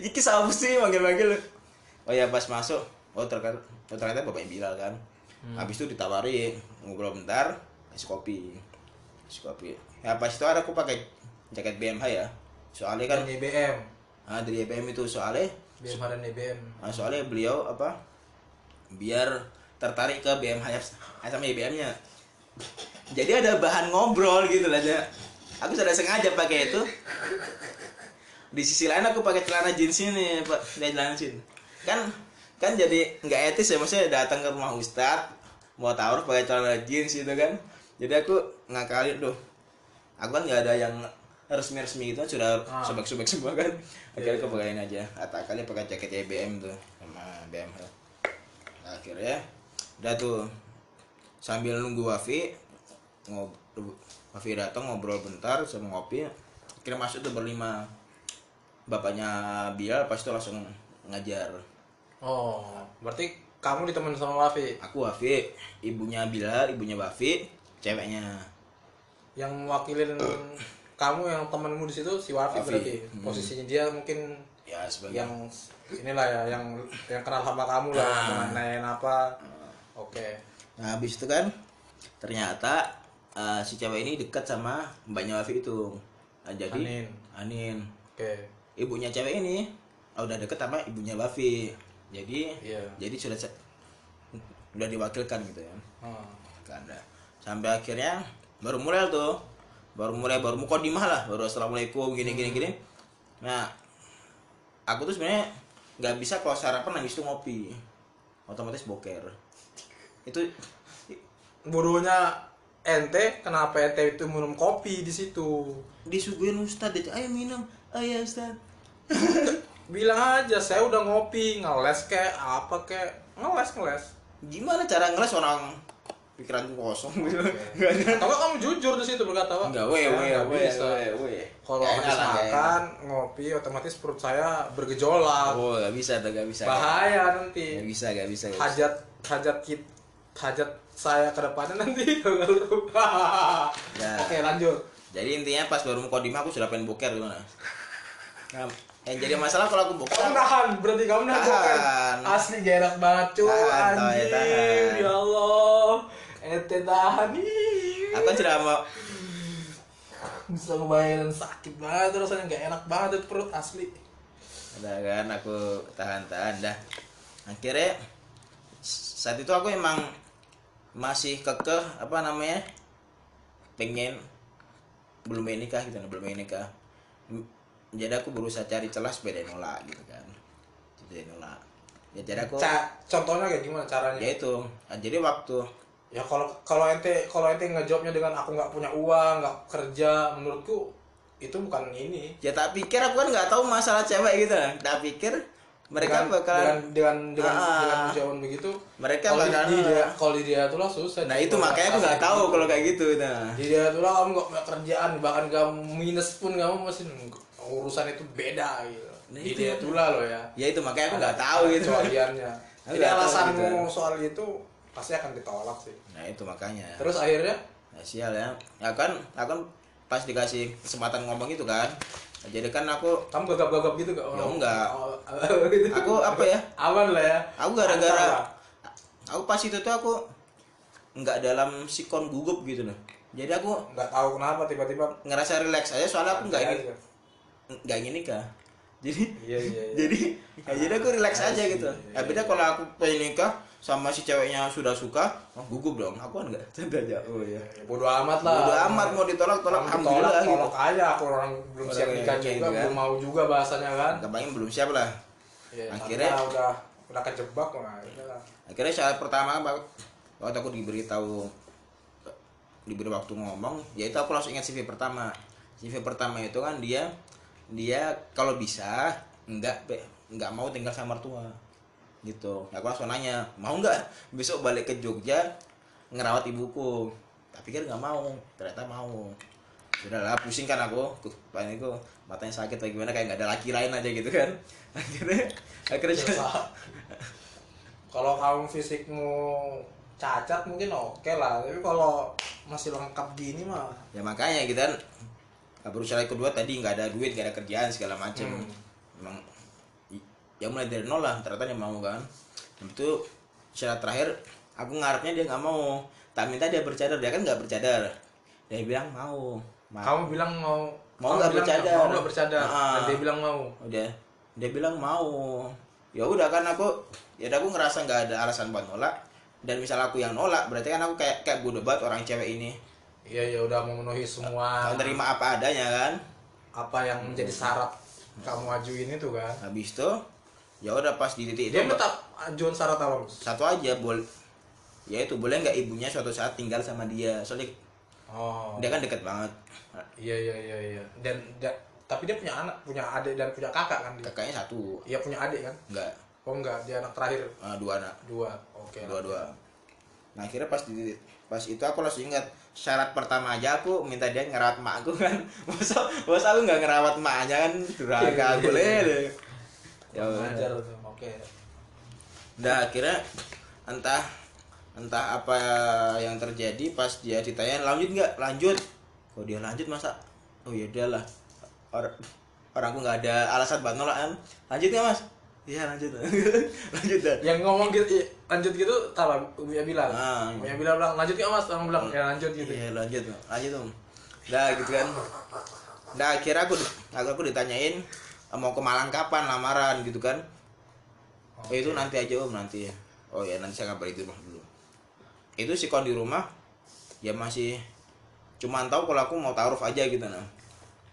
Diki siapa sih? Manggil-manggil. Oh ya pas masuk oh ternyata oh, ternyata bapaknya Bilal kan habis itu ditawari ngobrol bentar kasih kopi. Kasih kopi. Ya pas itu ada aku pakai jaket BMH ya. Soalnya kan Kan IBM. ah, dari EBM itu soalnya BMH dan IBM. ah, soalnya beliau apa? Biar tertarik ke BMH nya sama IBM nya jadi ada bahan ngobrol gitu lah Ya. aku sudah sengaja pakai itu. Di sisi lain aku pakai celana jeans ini pak. Dari celana jeans. Kan kan jadi nggak etis ya maksudnya datang ke rumah ustad mau taruh pakai celana jeans gitu kan. Jadi aku ngakalin tuh aku kan nggak ada yang resmi-resmi gitu sudah Ah. sobek-sobek semua kan. Akhirnya Iya, aku pakaiin aja. Atau kali pakai jaket EBM tuh sama BMH Nah, akhirnya udah tuh sambil nunggu Wafi Wafi datang ngobrol bentar sama ngopi akhirnya masuk tuh berlima. Bapaknya Bilal pas itu langsung ngajar Oh, berarti kamu ditemenin sama Wafi aku Wafi ibunya Bilal ibunya Wafi ceweknya yang mewakilin kamu yang temenmu di situ si Wafi, Wafi. berarti Hmm. posisinya dia mungkin ya sebagai yang inilah ya yang yang kenal sama kamu lah Ah. nanyain apa oke Nah habis itu kan ternyata eh, si cewek ini dekat sama mbaknya Wafi itu. Nah, jadi Anin. Anin. oke Ibunya cewek ini oh, udah deket sama ibunya Wafi. Jadi Iya. jadi sudah se- udah diwakilkan gitu ya. Hmm. Kan. Sampai akhirnya baru mulai tuh. Baru mulai baru mukodimah lah, baru assalamualaikum gini gini gini. Nah, aku tuh sebenarnya nggak bisa kalau sarapan habis itu ngopi. Otomatis boker. Itu bodohnya ente kenapa ente itu minum kopi di situ disuguhin ustad ayo minum ayo ustad bilang aja saya udah ngopi ngeles kek apa kek. Ngeles ngeles. Gimana cara ngeles orang? Pikiranku kosong. Gitu nggak kamu jujur di situ berkata Pak? nggak weh weh weh bisa. kalau habis makan ngopi otomatis perut saya bergejolak. Oh nggak bisa tuh nggak bisa. Bahaya nggak nanti bisa nggak bisa nggak bisa. hajat hajat kit hajat saya ke depannya nanti. Ya. oke lanjut. Jadi intinya pas baru mukodimah aku sudah pengen boker gimana yang jadi masalah kalau aku boker kamu nahan berarti kamu nahan Tahan. bukan? asli gak enak banget cuy Tahan, anjing. tahan. ya Allah. Ente tahan aku sudah mau bisa ngebayangin sakit banget rasanya nggak enak banget itu perut asli. Ada kan aku tahan-tahan dah. Akhirnya saat itu aku emang masih kekeh apa namanya pengen belum pengen nikah gitu belum pengen nikah M- jadi aku berusaha cari celah supaya dia nolak gitu kan. Dia nolak. Ya jadi aku Ca- contohnya kayak gimana caranya? Ya itu. Nah, jadi waktu ya kalau kalau ente kalau ente ngejawabnya dengan aku nggak punya uang nggak kerja menurutku itu bukan ini. Ya tak pikir aku kan nggak tahu masalah cewek gitu. Tak pikir mereka dengan, bakalan dengan dengan dengan, Ah. dengan ucapan begitu mereka kalau bakalan di dia kalau di dia tuh lah susah nah itu makanya aku nggak tahu kalau kayak gitu. Nah. Di dia tuh lah kamu nggak punya kerjaan bahkan kamu minus pun kamu masih urusan itu beda gitu. Nah, itu. dia tuh lah lo ya. Ya itu makanya aku nggak tahu gitu. kecualiannya Aku jadi alasanmu gitu. soal itu pasti akan ditolak sih. Nah itu makanya. Terus akhirnya? Ya, sial ya. Ya kan aku kan pas dikasih kesempatan ngomong itu kan. Jadi kan aku kamu gagap-gagap gitu gak? Ya, enggak. Oh, gitu. aku apa ya? Aman lah ya. Aku gara-gara aku pas itu tuh aku nggak dalam sikon gugup gitu loh. Jadi aku nggak tahu kenapa tiba-tiba ngerasa relax aja soalnya aku nggak ingin. Nggak ingin nikah. Jadi iya iya iya. jadi ya, jadi aku relax I aja see, gitu. iya, ya beda kalau aku pengen nikah sama si ceweknya sudah suka oh, gugup dong. Aku kan nggak santai aja. Oh iya. Ya, bodo amat lah. Bodo amat mau ditolak tolak. Kamu alhamdulillah tolak, gitu. tolak aja. Aku orang belum Orang siap nikah juga gitu kan. belum mau juga bahasanya kan. Gampangnya belum siap lah. Ya, Akhirnya- udah udah kejebak lah ya akhirnya saat pertama waktu aku diberitahu diberi waktu ngomong ya itu aku langsung ingat CV pertama. CV pertama itu kan dia dia kalau bisa nggak nggak mau tinggal sama mertua. Gitu. Aku langsung nanya mau nggak besok balik ke Jogja ngerawat ibuku? Tapi kan nggak mau ternyata mau. Sudahlah pusing kan aku. Paling itu matanya sakit atau gimana kayak nggak ada laki lain aja gitu kan. Akhirnya akhirnya Susah. kalau kamu fisikmu cacat mungkin oke lah tapi kalau masih lengkap gini mah. Ya makanya gitu kan berusaha kedua tadi nggak ada duit nggak ada kerjaan segala macem. Hmm. emang ya mulai dari nol lah ternyata dia mau kan. Dan itu syarat terakhir aku ngarepnya dia nggak mau. Tak minta dia bercadar dia kan nggak bercadar. Dia bilang mau. Mau kamu bilang mau. Mau nggak bercadar? mau nggak bercadar? Ah. dan dia bilang mau. Udah. Dia bilang mau. Ya udah kan aku ya aku ngerasa nggak ada alasan buat nolak. Dan misal aku yang nolak berarti kan aku kayak kayak bodoh banget orang cewek ini iya ya udah memenuhi semua Kau terima apa adanya kan? apa yang menjadi syarat kamu ajuin itu kan? Habis itu ya udah pas di titik itu dia minta ajuan syarat apa satu aja boleh ya itu boleh nggak ibunya suatu saat tinggal sama dia? Soalnya oh. dia kan deket banget. Iya iya iya iya. Dan da- tapi dia punya anak punya adik dan punya kakak kan dia? Kakaknya satu. Iya punya adik kan? Nggak. Oh enggak dia anak terakhir. Eh, dua anak. Dua oke dua dua nah akhirnya pas di pas itu aku langsung ingat syarat pertama aja aku minta dia ngerawat mak aku kan. Masa masa aku nggak ngerawat maknya kan? Durhaka boleh. Iya. deh ya oke Udah akhirnya entah entah apa yang terjadi pas dia ditanya lanjut nggak? Lanjut. Kok dia lanjut masa? Oh ya udahlah. Orang orangku nggak ada alasan buat nolak kan? Lanjut nggak mas iya lanjut. Lanjut dah. Yang ngomong gitu iya, lanjut gitu tahu Uya bilang. Ah, Uya bilang bilang lanjut nggak mas. Orang bilang ya lanjut gitu. Iya lanjut lanjut om. Dah gitu kan. Dah akhirnya aku aku, aku ditanyain mau ke Malang kapan? Lamaran gitu kan. Oh, itu nanti aja om nanti oh ya nanti saya kabarin di rumah dulu. Itu si kon di rumah ya masih cuman tahu kalau aku mau taruh aja gitu nah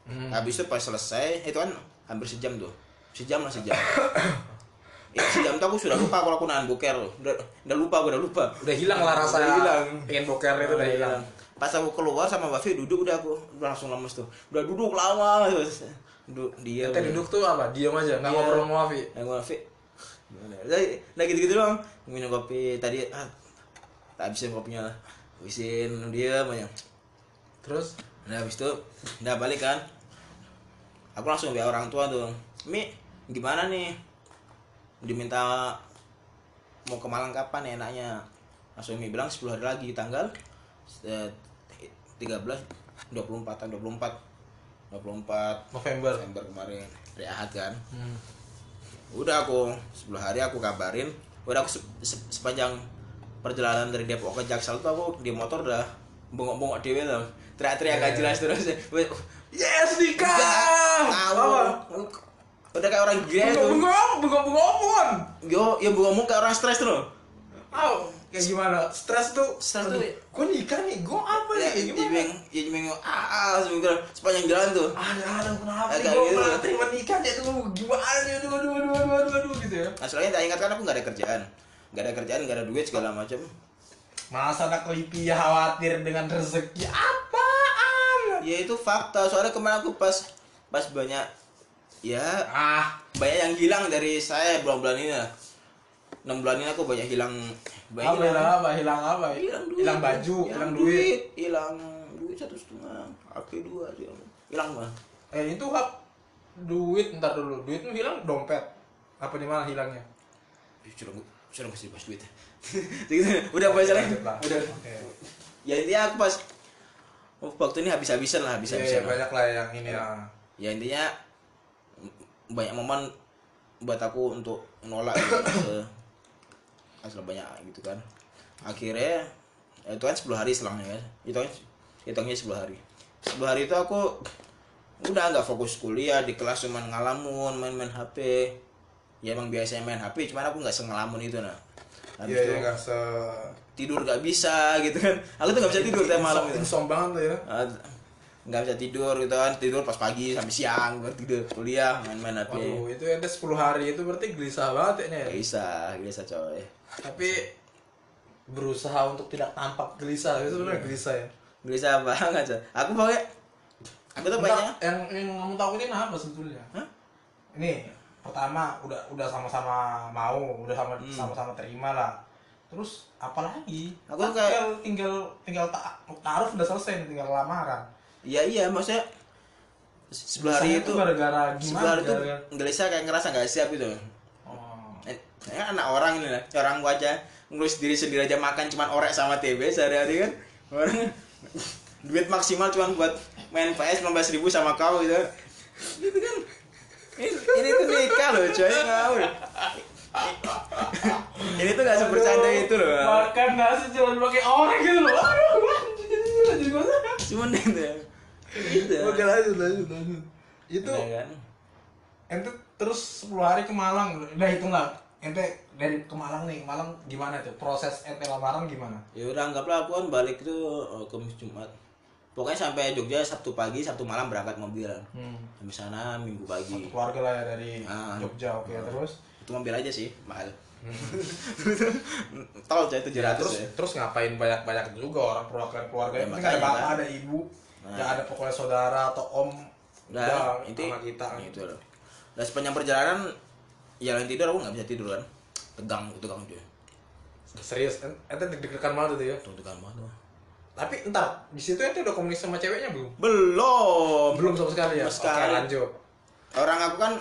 Hmm. habis itu pas selesai itu kan hampir sejam tuh sejam lah sejam. Itu sejam tuh aku sudah lupa kalau aku nahan boker. Loh udah, udah lupa udah lupa. Udah hilang lah rasa Udah hilang. pengen boker itu udah hilang. Pas aku keluar sama Mbak Vi duduk udah aku. Udah langsung lemes tuh. Udah duduk lama terus. Duduk dia kita duduk tuh apa? Diam aja nggak Iya. ngobrol sama Wafi Nah, Mbak Vi gimana? Udah gitu gitu doang. Minum kopi. Tadi ah, tak habisin kopinya. Habisin dia banyak terus? Nah habis itu udah balik kan. Aku langsung biar orang tua tuh. Mi gimana nih? Diminta Mau ke Malang kapan ya enaknya? Langsung Mi bilang 10 hari lagi tanggal eh, 13 24 tanggal 24 24 November. Desember kemarin Hari Ahad kan? Hmm. Udah aku 10 hari aku kabarin. Udah aku se- se- sepanjang perjalanan dari Depok ke Jaksel tuh aku di motor udah bengok-bengok dewe tuh teriak-teriak gak Iya. jelas terus. Yes nikah udah kayak orang gila tuh bengong bengong bengong apaan yo ya bengok kayak orang stres tuh Aw, kayak gimana? Stres tuh Stres tuh, gue nikah nih gue apa ya nih? gimana? jimeng ya jimeng ah ah sebentar sepanjang jalan tuh. Ada ada kenapa Ya, nih? Kayak gue gitu. malah terima nikah deh tuh gimana nih? Aduh aduh aduh aduh aduh, aduh gitu ya. Nah soalnya tak ingat kan aku nggak ada kerjaan. Nggak ada kerjaan nggak ada duit segala macam. Masa anak lipi khawatir dengan rezeki apaan? Ya itu fakta. Soalnya kemarin aku pas pas banyak ya. Ah. Banyak yang hilang dari saya bulan-bulan ini lah. Enam bulan ini aku banyak hilang. Banyak apa hilang. apa hilang apa? Hilang duit. Hilang baju hilang duit. hilang duit satu setengah HP dua hilang. Hilang mah. Eh itu hap duit ntar dulu. Duitmu hilang dompet. Apa di mana hilangnya? Sudah sudah masih pas duit. Gitu, udah apa lah. udah. Ya intinya aku pas waktu ini habis-habisan lah Iya, habis-habisan lah. banyak lah yang ini ya. ya intinya banyak momen buat aku untuk menolak gitu, asal banyak gitu kan. Akhirnya ya itu kan 10 hari selangnya kan. Itu kan hitungnya 10 hari. 10 hari itu aku udah nggak fokus kuliah di kelas cuman ngalamun main-main HP ya emang biasanya main HP cuman aku nggak sengelamun itu nah. Habis iya itu nggak se tidur nggak bisa gitu kan. Aku tuh nggak bisa tidur tiap malam gitu. insom banget tuh ya nggak bisa tidur gitu kan tidur pas pagi sampai siang baru tidur kuliah main-main HP Waduh, itu ente 10 hari itu berarti gelisah banget ya bisa bisa coy. Tapi berusaha untuk tidak tampak gelisah itu sebenarnya gelisah ya? Bisa banget coy. Aku pakai aku tuh banyak yang yang kamu takutin apa sebetulnya? Hah? ini pertama udah udah sama-sama mau udah sama Hmm. sama-sama terima lah. Terus apa lagi Aku Kan kayak- tinggal tinggal tinggal ta taruh udah selesai tinggal lamaran iya iya maksudnya sebelah hari itu gara-gara sebelah gimana hari itu gelisah kayak ngerasa nggak siap gitu. Oh. eh, ya anak orang ini lah orang gua aja. Ngurus diri sendiri aja makan cuman orek sama TB sehari-hari kan. Orang duit maksimal cuman buat main PS 15 ribu sama kau gitu. Gitu kan. Ini, ini tuh nikah loh coy ngawur. Ini tuh gak sebercanda itu loh. makan nasi cuma pakai orang gitu loh. Aduh anjir, cuman itu ya gitu oke lanjut lanjut lanjut. Itu Ya kan? ente terus 10 hari ke Malang udah hitung lah ente dari ke Malang nih Malang gimana tuh? Proses ente lamaran gimana? Ya udah anggaplah aku kan balik tuh oh, Kamis Jumat. Pokoknya sampai Jogja Sabtu pagi Sabtu malam berangkat mobilan hmm. sampai sana Minggu pagi. Keluarga lah ya dari Ah. Jogja oke terus? Itu mobil aja sih mahal. Tol coy tujuh ya, ratus terus ya. terus ngapain banyak banyak juga orang perwakilan keluarga. Ya, makanya ada bapak kan. ada ibu Nah. ya ada pokoknya saudara atau om udah inti sama kita. Itu loh. Dan sepanjang perjalanan ya yang tidur aku nggak bisa tidur kan. Tegang tegang cuy. Serius en- ente deg-degan banget tuh ya? Tegang banget tapi entar di situ ente udah komunikasi sama ceweknya belum belum. Belum sama sekali ya? Sekali. oke lanjut. Orang aku kan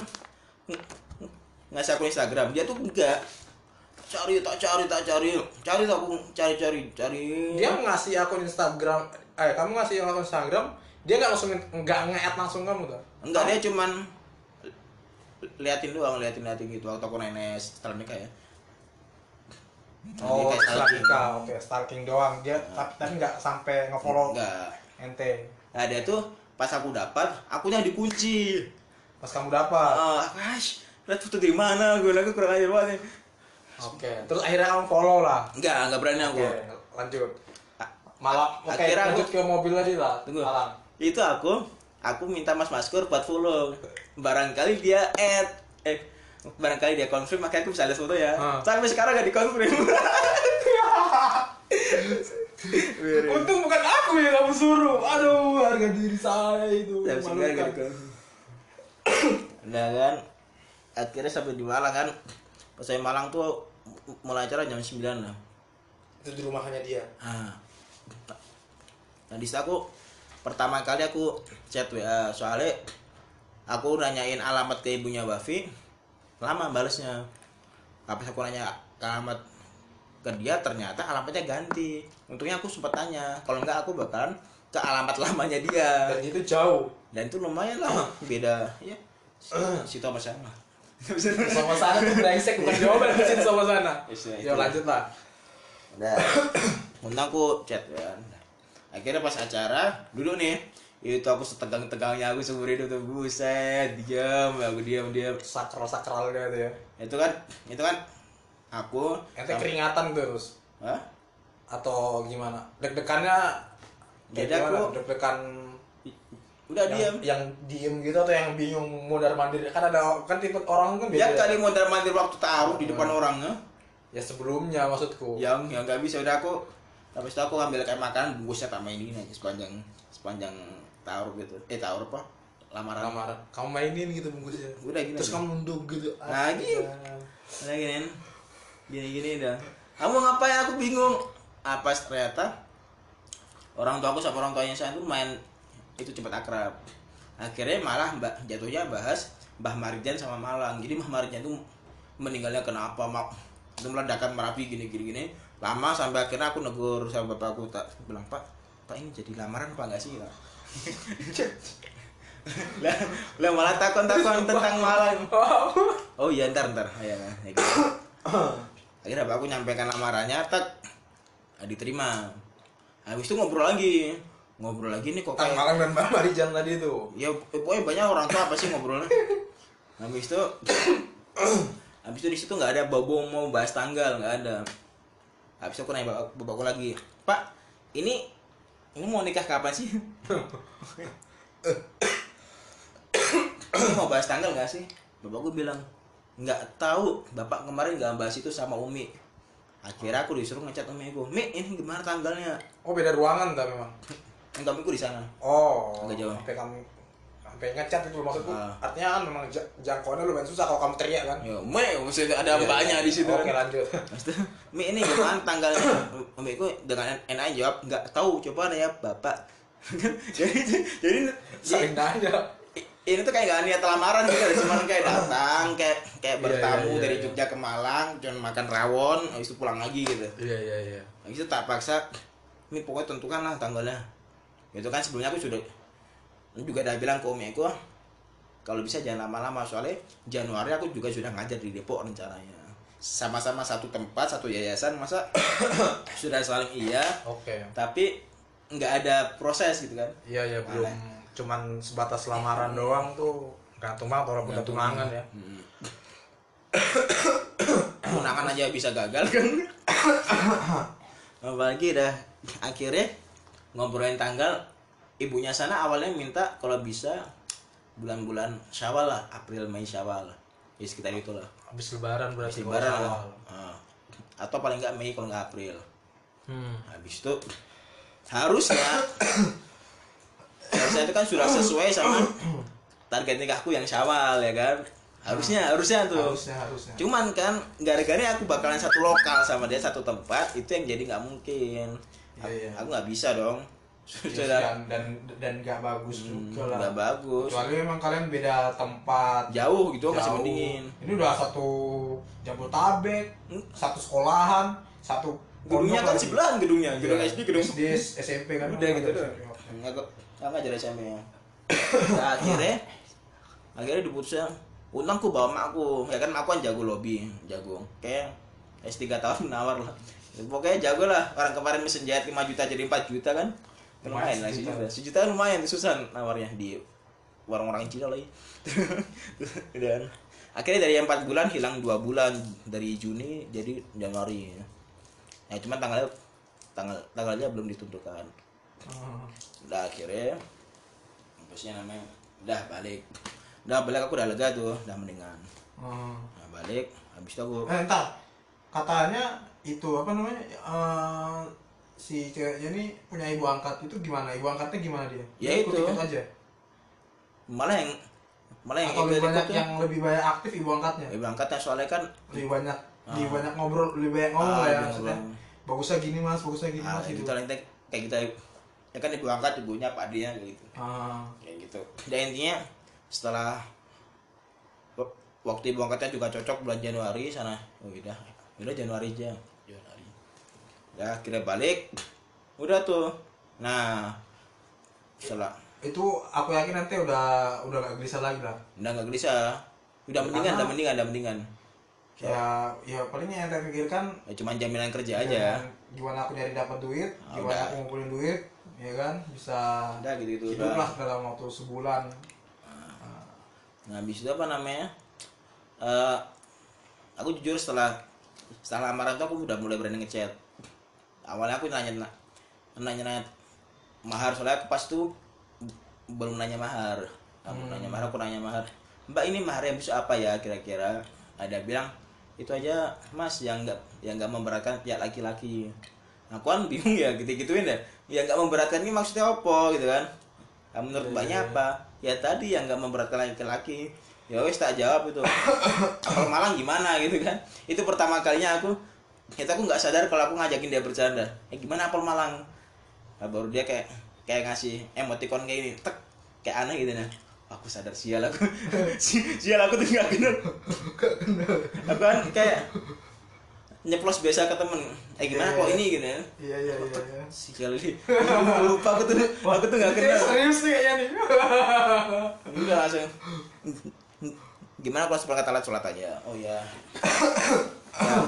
ng- ng- ngasih akun Instagram. Dia tuh enggak. Cari tak cari tak cari. Cari tak aku cari cari cari. Dia ngasih akun Instagram eh kamu ngasih akun Instagram dia nggak langsung nggak nge-add langsung kamu tuh? Enggak dia cuman liatin doang liatin liatin gitu waktu aku nenek setelah nikah ya. Oh setelah nikah oke stalking doang. Dia tapi tapi nggak sampai ngefollow enggak ente nah dia tuh pas aku dapat akunya dikunci. Pas kamu dapat ah gosh lihat foto di mana? Gue lagi kurang ajar banget oke terus akhirnya kamu follow lah? Enggak enggak berani aku. Oke lanjut Malah oke Akhirnya aku- lanjut ke mobil tadi lah Tunggu. Malang. itu aku aku minta mas maskur buat follow barangkali dia add eh barangkali dia confirm makanya aku bisa lihat foto ya Ah. sampai sekarang gak di confirm untung bukan aku yang kamu suruh aduh harga diri saya itu sampai sekarang gak di memalukan. confirm nah kan akhirnya sampai di Malang kan pas saya Malang tuh mulai acara jam 9 lah itu di rumahnya dia Ah. Nah, di situ aku pertama kali aku chat WA soalnya aku nanyain alamat ke ibunya Bafi lama balesnya habis aku nanya alamat ke dia ternyata alamatnya ganti. Untungnya aku sempat tanya kalau enggak aku bakalan ke alamat lamanya dia. Dan itu jauh. Dan itu lumayan lah beda. Ya situ sama sama sama sana tuh brengsek bukan jawaban sini sama sana. Yes, ya, lanjut lah. Udah. Undang aku chat kan. Akhirnya pas acara duduk nih. Itu aku setegang-tegangnya aku seumur hidup tuh buset diam aku diam diam. sakral sakralnya itu ya Itu kan itu kan aku ente sama- keringatan terus Hah? atau gimana deg-degannya kayak Jadi aku- deg-degan Udah yang, diam. yang diem gitu atau yang bingung mondar mandir kan ada kan tipe orang kan Ya beda kali mondar mandir waktu taruh di depan orangnya. ya sebelumnya maksudku Yang yang nggak bisa udah aku habis itu aku ambil kayak makan bungkusnya tak mainin aja sepanjang sepanjang taruh gitu. Eh taruh apa? lamaran. Lamaran. Kamu mainin gitu bungkusnya. Udah gini terus aja. kamu nunduk gitu. Nah, gitu. Udah gini gini gini dah. Kamu ngapain? Aku bingung. Apa ternyata orang tua aku sama orang tuanya saya tuh main itu cepat akrab. Akhirnya malah mbak jatuhnya bahas Mbah Marjan sama Malang. Jadi Mbah Marjan tuh meninggalnya kenapa mak? Itu meledakan merapi gini gini gini lama sampai akhirnya aku negur sama bapakku tak bilang pak pak ini jadi lamaran apa enggak sih Pak?" lah lah malah takon takon tentang Malang oh. Iya ntar ntar. Ya, ya gitu. akhirnya aku nyampaikan lamarannya tak diterima. Habis itu ngobrol lagi. Ngobrol lagi nih kok kayak Malang dan Mbak Marijan tadi itu? Ya pokoknya banyak orang tua apa sih ngobrolnya? Habis itu habis itu di situ nggak ada bobo mau bahas tanggal nggak ada habis aku nanya bapak, bapakku lagi pak ini ini mau nikah kapan sih? Ini mau bahas tanggal nggak sih? Bapakku bilang nggak tahu bapak kemarin nggak bahas itu sama umi. Akhirnya aku disuruh ngecat umi aku mi ini gimana tanggalnya? Oh beda ruangan tapi memang? Enggak umi di sana. Oh Agak jauh. sampai kamu sampai ngecat itu maksudku Ah. artinya kan memang ja- jangkauannya lumayan susah kalau kamu teriak kan ya mi maksudnya ada mbaknya di situ oke lanjut Mi ini gimana tanggalnya? Umi itu dengan enak jawab nggak tahu coba nanya bapak. jadi jadi saling nanya ini tuh kayak gak niat lamaran gitu, cuma kayak datang, kayak kayak Iya, bertamu iya, iya, dari iya. Jogja ke Malang, cuma makan rawon, habis itu pulang lagi gitu. iya iya iya Habis itu tak paksa, Mi pokoknya tentukan lah tanggalnya. Itu kan sebelumnya aku sudah juga udah bilang ke Umi aku, kalau bisa jangan lama-lama soalnya Januari aku juga sudah ngajar di Depok rencananya. Sama-sama satu tempat, satu yayasan, masa sudah saling iya, oke tapi nggak ada proses gitu kan. iya iya belum cuman sebatas lamaran doang tuh gantung banget orang udah tunangan ya Hmm. Tunangan aja bisa gagal kan. Apalagi dah akhirnya ngobrolin tanggal ibunya sana awalnya minta kalau bisa bulan-bulan Syawal lah, April Mei Syawal. Ya sekitar itulah. habis lebaran berarti Habis lebaran lah. Ah. Atau paling nggak Mei kalau nggak April. hmm. Habis itu harusnya harusnya itu kan sudah sesuai sama target nikahku yang Syawal ya kan. Harusnya harusnya tuh. harusnya harusnya Cuman kan gara-gara aku bakalan satu lokal sama dia satu tempat itu yang jadi nggak mungkin. Iya. Aku nggak bisa dong. Yes, Sudah dan dan dan nggak bagus juga lah nggak bagus. kecuali memang kalian beda tempat Jauh gitu masih jauh. mendingin. ini udah satu Jabotabek Hmm. satu sekolahan satu Gedungnya kan lagi. sebelahan gedungnya, gedung Iya, SD, gedung SD SMP kan Udah gitu doang. SMP, oke. Nggak nggak ngajar SMP ya. Nah, akhirnya akhirnya diputusnya untung aku bawa makku ya kan makku kan jago lobby jago kayak S3 tahun nawar lah pokoknya jago lah orang kemarin mesin jahit 5 juta jadi 4 juta kan lumayan lah sejuta. sejuta. Lumayan susah nawarnya di warung orang Cina lagi. Dan akhirnya dari 4 bulan hilang dua bulan dari Juni jadi Januari. Ya cuman tanggalnya tanggal tanggalnya belum ditentukan. Udah akhirnya sih namanya udah balik. Udah balik aku udah lega tuh udah mendingan. Hmm. nah, balik habis itu aku Eh, entar katanya itu apa namanya eh, si ceweknya ini punya ibu angkat itu gimana? Ibu angkatnya gimana dia? Ya Dia itu. ikut-ikut aja. Malah yang malah yang atau lebih ikut banyak yang lebih banyak aktif ibu angkatnya? Ibu angkatnya soalnya kan lebih banyak. Lebih Ah. banyak ngobrol lebih banyak ngomong Ah, lah ya lebih maksudnya. ngobrol. bagusnya gini mas bagusnya gini ah, mas gitu. gitu lah kayak kita ya kan ibu angkat ibunya pak dia gitu. Ah. Kayak gitu. Dan intinya setelah waktu ibu angkatnya juga cocok bulan Januari sana. Oh udah. Udah Januari aja ya akhirnya balik. Udah tuh. Nah setelah itu aku yakin nanti udah udah gak gelisah lagi lah udah nggak gelisah. Udah mendingan udah mendingan udah mendingan. Ya. Ya palingnya yang saya pikirkan ya, cuman jaminan kerja aja. gimana- aku nyari dapat duit Ah, gimana udah. aku ngumpulin duit ya kan? Bisa udah gitu gitu hidup lah dalam waktu sebulan. Nah, habis itu apa namanya? Eh, aku jujur setelah setelah lamaran tuh aku udah mulai berani ngechat. Awalnya aku nanya nanya nanya mahar soalnya aku pas tuh belum nanya mahar. Aku nanya mahar, aku nanya mahar. Mbak ini maharnya bisa apa ya kira-kira? Ada bilang itu aja mas yang nggak yang nggak memberatkan pihak laki-laki. Aku kan bingung ya gitu gituin ya. Yang nggak memberatkan ini maksudnya apa gitu kan? Nah, menurut mbaknya apa? ya tadi yang nggak memberatkan laki-laki ya wes tak jawab itu apel Malang gimana gitu kan itu pertama kalinya aku itu aku nggak sadar kalau aku ngajakin dia bercanda. Eh gimana apel Malang? Nah, baru dia kayak kayak ngasih emoticon kayak ini tek kayak aneh gitu nah. Aku sadar sial aku. Si- sial aku tuh nggak kenal. Aku kan kayak nyeplos biasa ke temen. Eh gimana Iya, kok iya. ini gitu ya? Iya iya iya iya. sial ini. Lupa aku tuh aku tuh nggak kenal. serius nih kayaknya nih. Enggak langsung. Gimana kalau seperangkat alat sholat aja? Oh ya. ya.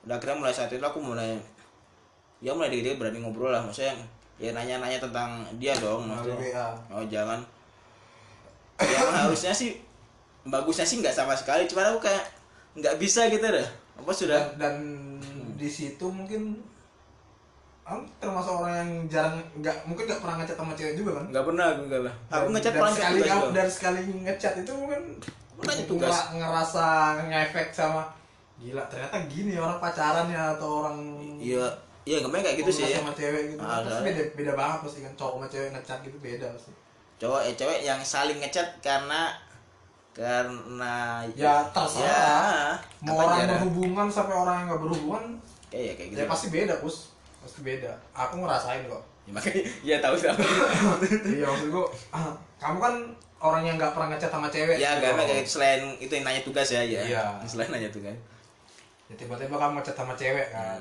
Udah akhirnya mulai saat itu aku mulai ya mulai dikit berani ngobrol lah maksudnya ya nanya-nanya tentang dia dong maksudnya. WA. oh jangan. Yang harusnya sih bagusnya sih nggak sama sekali cuman aku kayak nggak bisa gitu deh. Apa sudah? Dan, dan di situ mungkin Am termasuk orang yang jarang nggak mungkin nggak pernah ngechat sama cewek juga kan? Nggak pernah aku nggak lah aku dan paling sekali kamu dan sekali ngechat itu mungkin Pernah tugas. ngera- ngerasa ngefek sama gila ternyata gini orang pacaran ya atau orang iya iya nggak kayak gitu sih. sama cewek gitu. Ah, pasti beda beda banget pasti kan cowok sama cewek ngechat gitu beda pasti. Cowok eh cewek yang saling ngechat karena karena ya terserah. Ya, mau orang dah. berhubungan sampai orang yang nggak berhubungan kayak ya kayak gitu. ya pasti beda pus. Pasti beda. Aku ngerasain kok. Ya, makanya ya tahu tahu iya maksud gua ah, kamu kan orang yang nggak pernah ngechat sama cewek ya gitu. karena kayak selain itu yang nanya tugas ya ya. Iya. selain nanya tugas ya tiba-tiba kamu ngechat sama cewek kan.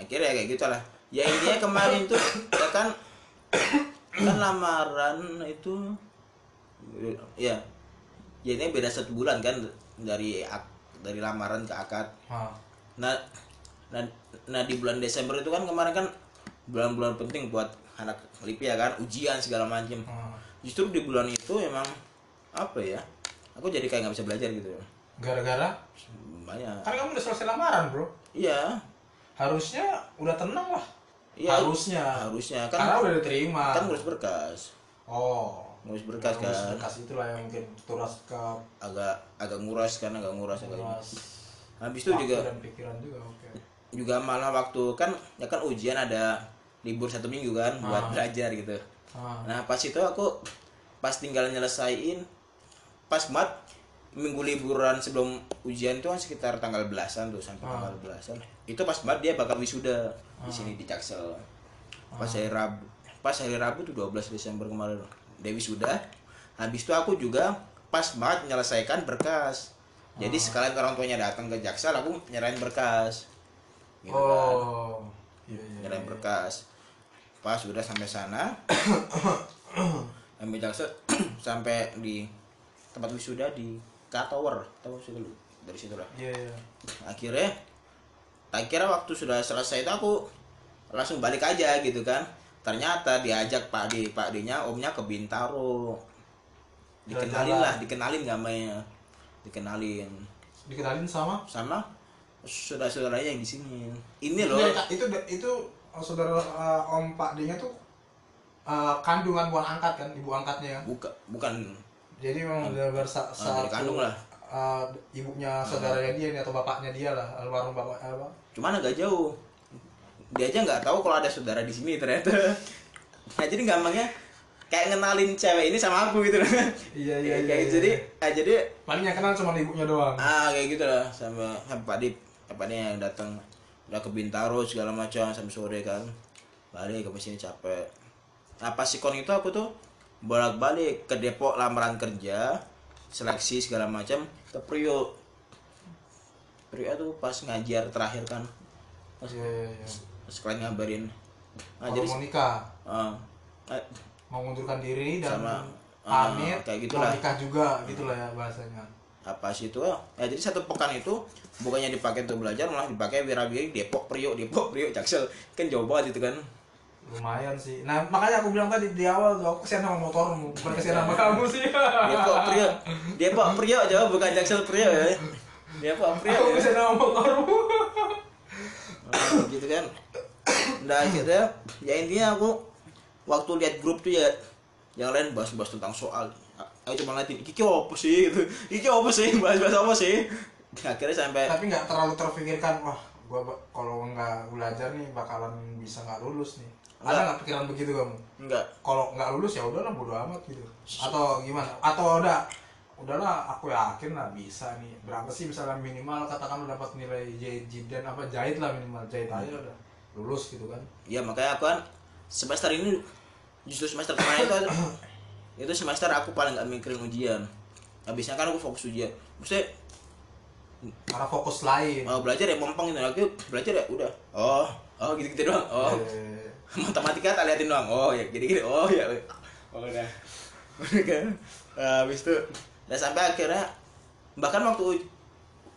Akhirnya kayak gitu lah ya intinya kemarin tuh ya kan kan lamaran itu ya ya ini beda satu bulan kan dari dari lamaran ke akad. Ah. nah nah nah di bulan Desember itu kan kemarin kan bulan-bulan penting buat anak Lipia kan ujian segala macam justru di bulan itu emang apa ya aku jadi kayak nggak bisa belajar gitu. Gara-gara banyak. Kan kamu udah selesai lamaran bro. Iya. Harusnya udah tenang lah. Iya. Harusnya. Harusnya. Karena kan udah diterima. kan ngurus berkas. Oh. Ngurus berkas Ngurus kan. berkas itulah yang mungkin turas ke agak agak nguras kan agak nguras agak turas habis itu juga dan pikiran juga oke. juga malah waktu kan ya kan ujian ada libur satu minggu kan buat Ah. belajar gitu. Ah. Nah pas itu aku pas tinggal nyelesain pas banget minggu liburan sebelum ujian itu kan sekitar tanggal belasan tuh sampai Ah. tanggal belasan. Itu pas banget dia bakal wisuda di sini di Jaksel. Pas hari Rabu pas hari Rabu tuh 12 Desember kemarin dia wisuda. Habis itu aku juga pas banget menyelesaikan berkas. Jadi sekalian orang tuanya datang ke Jaksel aku nyerahin berkas. Gitu kan. Oh iya iya nyerahin berkas. Pas udah sampai sana sampai Jaksel sampai di tempat wisuda di K Tower tahu situ lu dari situ lah iya iya. Akhirnya tak kira waktu sudah selesai itu aku langsung balik aja gitu kan. Ternyata diajak Pak D Pak D nya omnya ke Bintaro. Dikenalin lah dikenalin namanya. Dikenalin. Dikenalin sama? Sama saudara-saudaranya yang di sini. Ini loh. itu itu oh, saudara eh, om Pak D nya tuh eh, kandungan bukan angkat kan ibu angkatnya kan buka bukan jadi memang udah bersa Ah, dari kandung lah. eh, ibunya saudaranya dia nih atau bapaknya dia lah almarhum bapak apa? Cuman agak jauh. Dia aja nggak tahu kalau ada saudara di sini ternyata. Nah jadi gampangnya kayak ngenalin cewek ini sama aku gitu. Iya Kayak- kayak jadi ah, jadi paling yang kenal cuma ibunya doang. Ah kayak gitu lah sama sama Pak Dip. Pak Dip yang datang? Udah ke Bintaro segala macam sampai sore kan. Balik ke sini capek. Nah pas sikon itu aku tuh bolak balik ke Depok lamaran kerja seleksi segala macam ke Priok Priok tuh pas ngajar terakhir kan. Pas iya iya iya. sekalian ngabarin. Nah, jadi mau nikah? Ah, ah, mau mengundurkan diri dan Sama, pamit kayak gitulah. nikah juga gitulah ya bahasanya. Apa sih itu ya jadi satu pekan itu bukannya dipakai untuk belajar malah dipakai wirawiri Depok Priok Depok Priok Jaksel. Kan jauh banget itu kan lumayan sih. Nah makanya aku bilang tadi di awal tuh aku kesian sama motormu bukan kesian sama kamu sih. Depok Priok Depok Priok jauh bukan Jaksel Priok ya. Depok Priok aku ya. kesian sama motormu Ah, gitu kan. Nah akhirnya ya intinya aku waktu lihat grup tuh ya yang lain bahas-bahas tentang soal. Aku cuma ngeliatin iki apa sih? Gitu. Iki apa sih? Bahas-bahas apa sih? Akhirnya sampai tapi nggak terlalu terpikirkan wah gua kalau nggak belajar nih bakalan bisa nggak lulus nih ada nggak pikiran begitu kamu? Enggak. Kalau nggak lulus ya udahlah bodo amat gitu. Atau gimana? Atau udah udahlah aku yakin lah bisa nih. Berapa sih misalnya minimal katakan dapat nilai jahit jidan apa jahit lah minimal jahit aja udah. Lulus gitu kan. Ya makanya aku kan semester ini justru semester kemarin itu itu semester aku paling nggak mikirin ujian. Habisnya kan aku fokus ujian. Maksudnya karena fokus lain. mau belajar ya pompong gitu. Aku belajar ya udah. Oh oh gitu gitu doang? Oh. Eh, matematika tak liatin doang? Oh ya gini gini. Oh ya. Oh udah. Udah kan? Nah, habis itu dan sampai akhirnya bahkan waktu uj-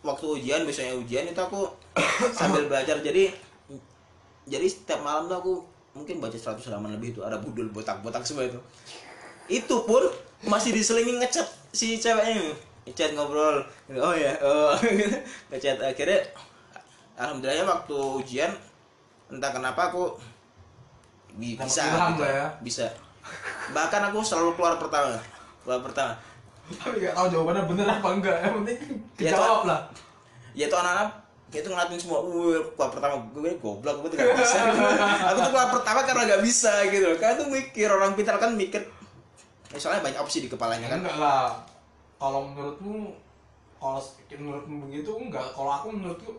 waktu ujian biasanya ujian itu aku sambil belajar. Jadi jadi setiap malam tuh aku mungkin baca 100 halaman lebih itu ada budul botak-botak semua itu. Itu pun masih diselingi ngechat si ceweknya ngechat ngobrol. Oh ya. Oh. Ngechat. Akhirnya alhamdulillahnya waktu ujian entah kenapa aku bisa gitu. ya. bisa. Bahkan aku selalu keluar pertama keluar pertama. Tapi nggak tahu jawabannya bener apa enggak yang penting Ya, dijawab lah. Ya itu anak-anak itu ngeliatin semua uh keluar pertama. Gue goblok gue tuh gak bisa. Aku tuh keluar pertama karena gak bisa gitu karena tuh mikir orang pintar kan mikir. Ya, soalnya banyak opsi di kepalanya kan. Enggak lah. Kalau menurutmu kalau menurutmu begitu enggak. Kalau aku menurutku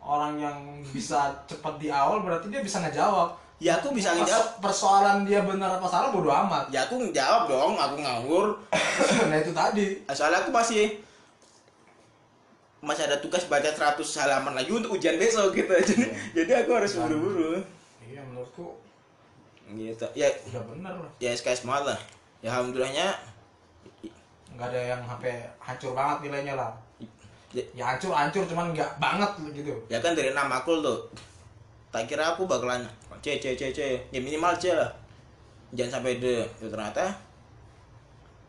orang yang bisa cepat di awal berarti dia bisa ngejawab. Ya aku bisa ngejawab. persoalan dia benar apa salah bodo amat. Ya aku ngejawab dong aku nganggur nah itu tadi. Soalnya aku masih masih ada tugas baca 100 halaman lagi untuk ujian besok gitu. Jadi jadi aku harus buru-buru. iya menurutku gitu. Ya udah bener lah. ya SKS banget lah. Ya alhamdulillahnya nggak ada yang sampai hancur banget nilainya lah ya, ya hancur hancur cuman nggak banget gitu. Ya kan dari enam makul tuh tak kira aku bakalan C C C C. Ya minimal C lah. Jangan sampai D. Ya, ternyata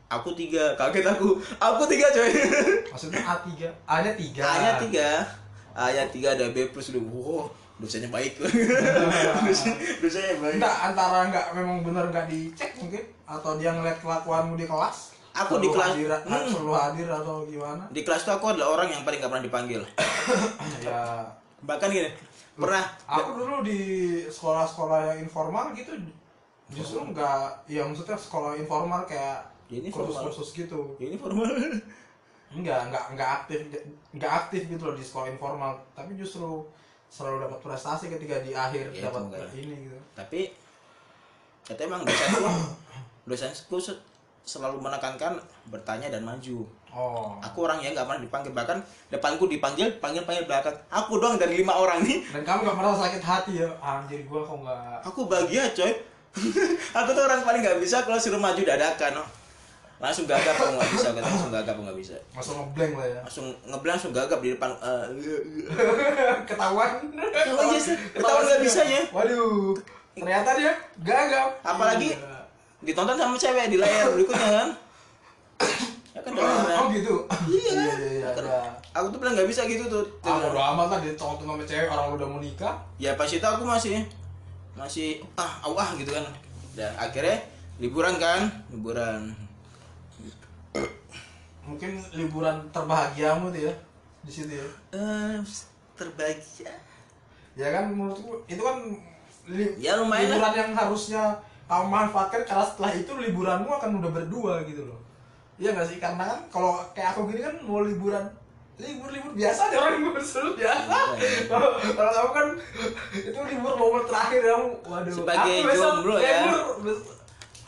aku tiga. Kaget aku. Aku tiga coy. Maksudnya A 3 A nya 3 A nya tiga. A nya tiga ada B plus udah wow dosanya baik. Dosanya, dosanya baik. Enggak, antara nggak memang bener nggak dicek mungkin? Atau dia ngeliat kelakuanmu di kelas Aku di kelas- hadir, Hmm. selalu hadir atau gimana? Di kelas tuh aku adalah orang yang paling gak pernah dipanggil. Ya. Bahkan gini pernah aku dulu di sekolah-sekolah yang informal gitu justru nggak ya maksudnya sekolah informal kayak Ya, ini kursus-kursus gitu. Ini formal. Enggak enggak enggak aktif enggak aktif gitu loh di sekolah informal. Tapi justru selalu dapat prestasi ketika di akhir Ya, dapat ini gitu. Tapi kata emang dosenku dosenku se- selalu menekankan bertanya dan maju. Oh. Aku orang yang nggak pernah dipanggil. Bahkan depanku dipanggil panggil panggil belakang. Aku doang dari lima orang nih. Dan kamu gak merasa sakit hati ya? Anjir gua kok nggak aku bahagia coy. Aku tuh orang paling nggak bisa kalau suruh maju dadakan oh. langsung gagap aku nggak bisa langsung gagap aku nggak bisa. Masuk ngeblank lah ya. Langsung ngeblank langsung gagap di depan eh, ketahuan. Iya sih, ketahuan nggak bisanya. waduh. Ternyata dia gagap. Apalagi- Iya. Ditonton sama cewek di layar berikutnya kan? Ya kan oh gitu? Iya. iya iya Kan iya. aku tuh paling nggak bisa gitu tuh ah bodo amat lah dia tonton sama cewek orang udah mau nikah. Ya pas itu aku masih masih ah au ah gitu kan. Dan akhirnya liburan kan? Liburan. Mungkin liburan terbahagiamu tuh ya di situ ya. Eh terbahagia? Ya kan menurutku itu kan li- Ya, lumayan liburan yang harusnya kamu manfaatkan karena setelah itu liburanmu akan udah berdua gitu loh. Iya gak sih? Karena kan kalau kayak aku gini kan mau liburan libur libur biasa deh orang libur selalu biasa. Iya. kalau kamu kan itu libur momen terakhir kamu waduh Sebagai aku besok jomblo ya. libur,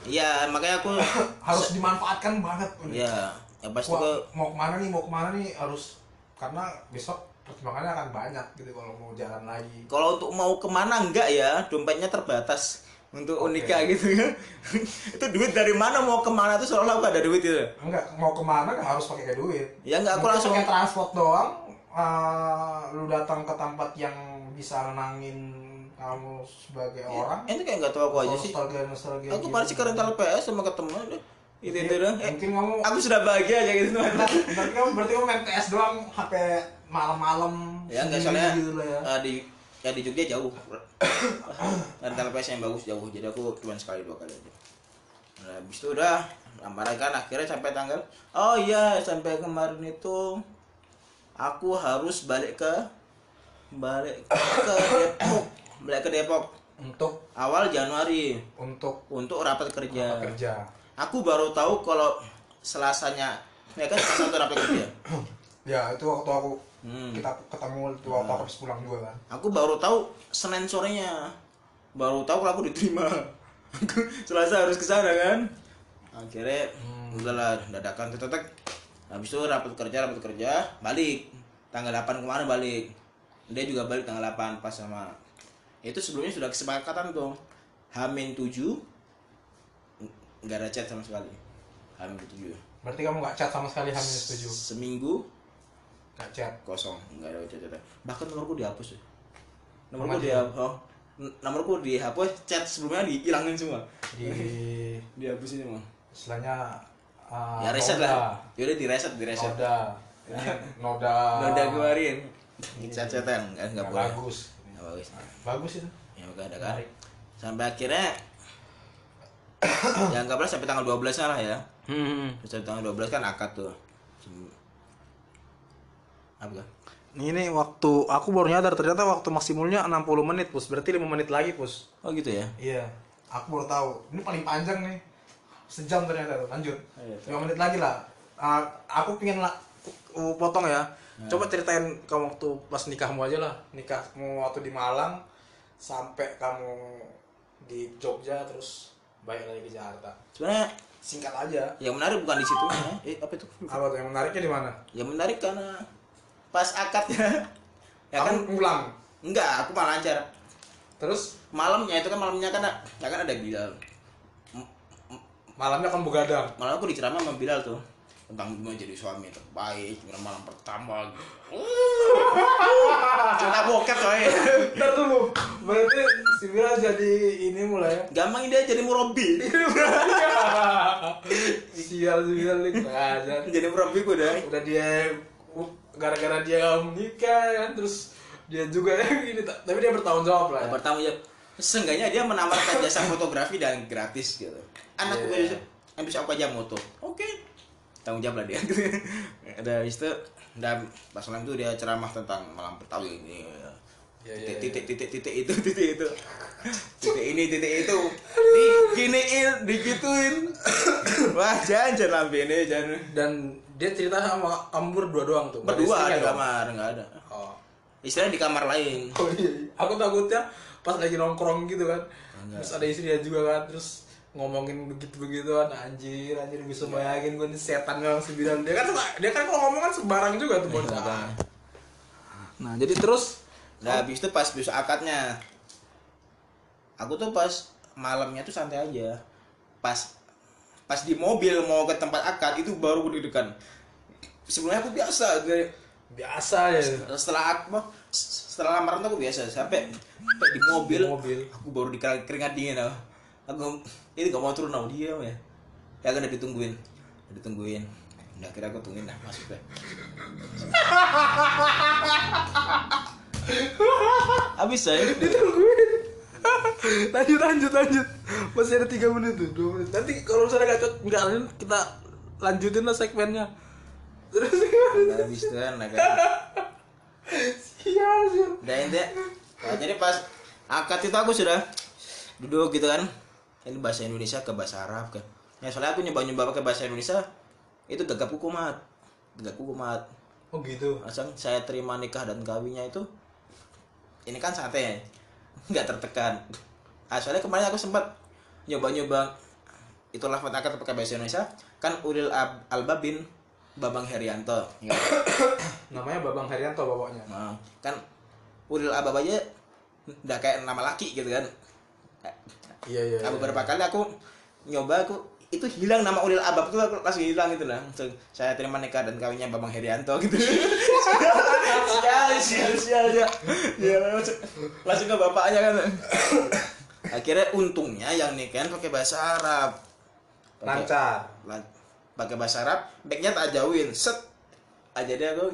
iya makanya aku harus dimanfaatkan banget. Ya ya pas itu Wah, mau ke mana nih mau ke mana nih harus karena besok pertimbangannya akan banyak gitu kalau mau jalan lagi. Kalau untuk mau ke mana enggak ya dompetnya terbatas untuk Oke. unika gitu ya. Itu duit dari mana? Mau ke mana tuh? Seolah aku ada duit itu enggak mau ke mana nggak harus pakai kayak duit. Ya enggak aku Mungkin langsung pakai transport doang. Eh, lu datang ke tempat yang bisa nenangin kamu sebagai orang. itu kayak nggak tahu aku aja sih. Nostalgia nostalgia aku paling sih ke rental PS sama ketemu deh itu itu dong eh, mungkin kamu aku sudah bahagia aja gitu berarti kamu berarti kamu main PS doang HP malam-malam ya enggak sendiri soalnya gitu ya. eh, di ya di Jogja jauh. Rental PS yang bagus jauh. Jadi aku cuma sekali dua kali aja. Nah habis itu udah lamaran kan akhirnya sampai tanggal oh iya sampai kemarin itu aku harus balik ke balik ke Depok. Balik ke Depok. Untuk? Awal Januari. Untuk? Untuk rapat kerja. Kerja. Aku baru tahu kalau selasanya ya kan selasa itu rapat kerja? Ya itu waktu aku Hmm. kita ketemu waktu aku habis pulang juga kan? Aku baru tahu senin sorenya. Baru tahu kalau aku diterima. Aku selasa harus ke sana kan? Akhirnya udahlah dadakan. Tetek habis itu rapat kerja rapat kerja balik. Tanggal 8 kemarin balik. Dia juga balik tanggal 8 pas sama. Itu sebelumnya sudah kesepakatan tuh. Hamin 7 nggak ada chat sama sekali. Hamin 7 berarti kamu nggak chat sama sekali hamil setuju seminggu nggak chat kosong. Nggak ada chat bahkan nomorku dihapus ya. Nomorku Nomor dihapus oh, nomorku dihapus chat sebelumnya dihilangin semua. Di dihapusin semua. Istilahnya uh, ya reset noda. lah yaudah di reset di reset noda. Ini noda. Udah kemarin chat chatan nggak nggak Nggak boleh. bagus. Nggak bagus. Bagus itu. Ya nggak ada kan? Sampai akhirnya ya anggaplah sampai tanggal 12 nya lah ya. Hmm. sampai tanggal 12 kan akad tuh apa? Ini waktu aku baru nyadar ternyata waktu maksimumnya 60 menit pus. Berarti 5 menit lagi pus. Oh gitu ya? Iya. Aku baru tahu. Ini paling panjang nih. Sejam ternyata. Lanjut. Iya, 5 menit lagi lah. Ah, aku pengen lah uh, potong ya. Coba ceritain kamu waktu pas nikahmu aja lah. Nikahmu waktu di Malang sampai kamu di Jogja terus balik lagi ke Jakarta. Sebenarnya singkat aja. yang menarik bukan di situ eh apa itu? Apa tuh? Yang menariknya di mana? Yang menarik karena pas akadnya. Ya kan? pulang? Enggak aku malah lancar. Terus? Malamnya itu kan malamnya kan ya kan ada Bilal. Malamnya kamu begadang? Malam aku diceramah sama Bilal tuh. Tentang gimana jadi suami terbaik gimana malam pertama. Gitu. cerita bokep coy. Ntar dulu, berarti si Mira jadi ini mulai ya? gampang dia jadi murabi. Sial si Mira nih, jadi murabi gue udah Udah dia, gara-gara dia menikah kan, terus dia juga ini, ta- tapi dia bertanggung jawab lah. Ya. pertama ya seenggaknya dia menawarkan jasa fotografi dan gratis gitu. Anak Iya. gue bisa aku aja moto. Oke. Tanggung jawab lah dia. Ada itu dan pas malam itu dia ceramah tentang malam pertama ini. Iya, iya, titik titik titik titik itu titik itu. Titik ini titik itu. Diginiin digituin. Wah jangan jangan lambe ini jangan. Dan dia cerita sama kamu berdua doang tuh. berdua di kamar nggak ada Oh. istilahnya di kamar lain Oh iya, iya. aku takutnya pas lagi nongkrong gitu kan, Enggak. terus ada istrinya juga kan, terus ngomongin begitu begituan anjir anjir bisa bayangin gue nih setan memang sembilan dia kan dia kan kalau ngomong kan sembarang juga tuh bocah Makanya. nah jadi terus Nah, habis itu pas besok akadnya. Aku tuh pas malamnya tuh santai aja. Pas pas di mobil mau ke tempat akad itu baru deg-degan. Sebelumnya aku biasa dari biasa ya setelah aku setelah lamaran tuh aku biasa sampai sampai di mobil, Di mobil. aku baru di keringat dingin aku. Aku ini gak mau turun aku diam ya. Ya kan udah ditungguin. Udah ditungguin. Udah kira aku tungguin dah masuk deh. Habis saya. ditungguin lanjut lanjut lanjut. Masih ada tiga menit tuh dua menit. Nanti kalau misalnya gak cocok nggak lanjut kita lanjutin lah segmennya. Terus Nah, habis itu kan agak sial sial. Udah ente nah, jadi pas akad itu aku sudah duduk gitu kan. Ini bahasa Indonesia ke bahasa Arab kan. Ya soalnya aku nyoba nyoba pakai bahasa Indonesia itu gagap hukumat gagap hukumat oh gitu? Asal saya terima nikah dan kawinnya itu ini kan santai nggak tertekan ah, soalnya kemarin aku sempat nyoba nyoba itu lafaz akad pakai bahasa Indonesia kan Uril Ab- Albabin Babang Herianto Ingat? namanya Babang Herianto bapaknya Nah, kan Uril Abab aja udah kayak nama laki gitu kan. iya iya Nah, beberapa kali aku nyoba aku itu hilang nama Uril Abab aku langsung hilang gitu lah. Langsung, saya terima nikah dan kawinnya Babang Herianto gitu. sial, sial, sial, sial. Ya, langsung, langsung ke bapaknya kan. Akhirnya untungnya yang nikahan pakai bahasa Arab. Lancar. Lan- pakai bahasa Arab backnya tak jauhin. Set. Aja dia aku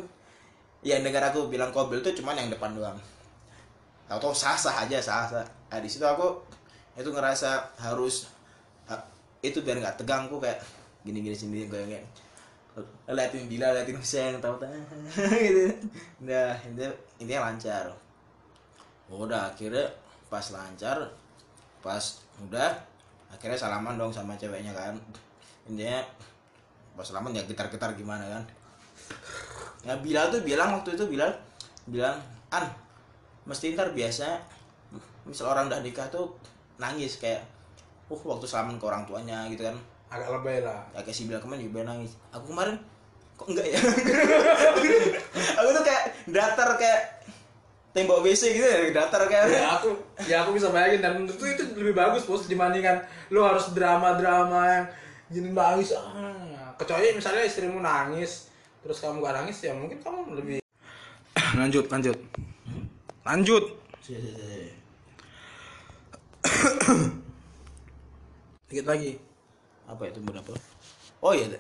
yang dengar aku bilang kobil tuh cuman yang depan doang. Tahu sah sah aja sah sah nah, di situ aku itu ngerasa harus ha- itu biar nggak tegang aku kayak gini gini sendiri gue kayak liatin bila liatin Hussein tahu tahu gitu. Nah intinya intinya lancar. Udah akhirnya pas lancar pas udah akhirnya salaman dong sama ceweknya kan. Intinya pas salaman ya getar-getar gimana kan. Ya Bilal tuh bilang waktu itu Bilal bilang an mesti ntar biasa misal orang udah nikah tuh nangis kayak uh waktu salaman ke orang tuanya gitu kan. Agak lebay lah. Ya kayak si Bilal kemarin juga nangis. Aku kemarin kok enggak ya? Aku tuh kayak datar kayak tembok WC gitu ya datar kayak ya aku ya aku bisa bayangin. Dan menurutku itu lebih bagus bos dibandingkan lu harus drama drama yang gini nangis. Ah. kecuali misalnya istrimu nangis terus kamu gak nangis ya mungkin kamu lebih lanjut lanjut. Lanjut. Dikit lagi. Apa itu berapa oh iya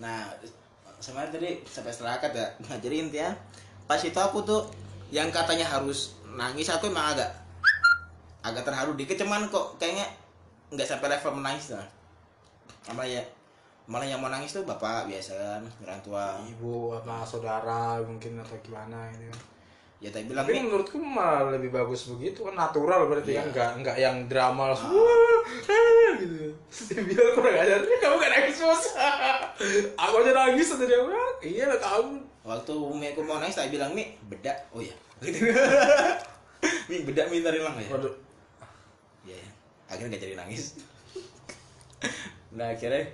nah sama tadi sampai setelah ya. Nah jadi intinya pas itu aku tuh yang katanya harus nangis aku emang agak agak terharu dikit. Cuman kok kayaknya nggak sampai level menangis lah malah ya malah yang mau nangis tuh bapak biasa kan orang tua. Ibu apa saudara mungkin atau gimana gitu ya tapi bilang tapi menurutku malah lebih bagus begitu kan natural berarti Iya. kan nggak nggak yang drama langsung "Wah, ah," gitu bilang kurang ajar "Eh, kamu gak nangis bos aku aja nangis tadi bilang iya lah kamu waktu Umi aku mau nangis saya bilang Mi bedak. Oh ya Mi bedak Mi ntar hilang ya. Waduh. Ya akhirnya gak jadi nangis. Nah akhirnya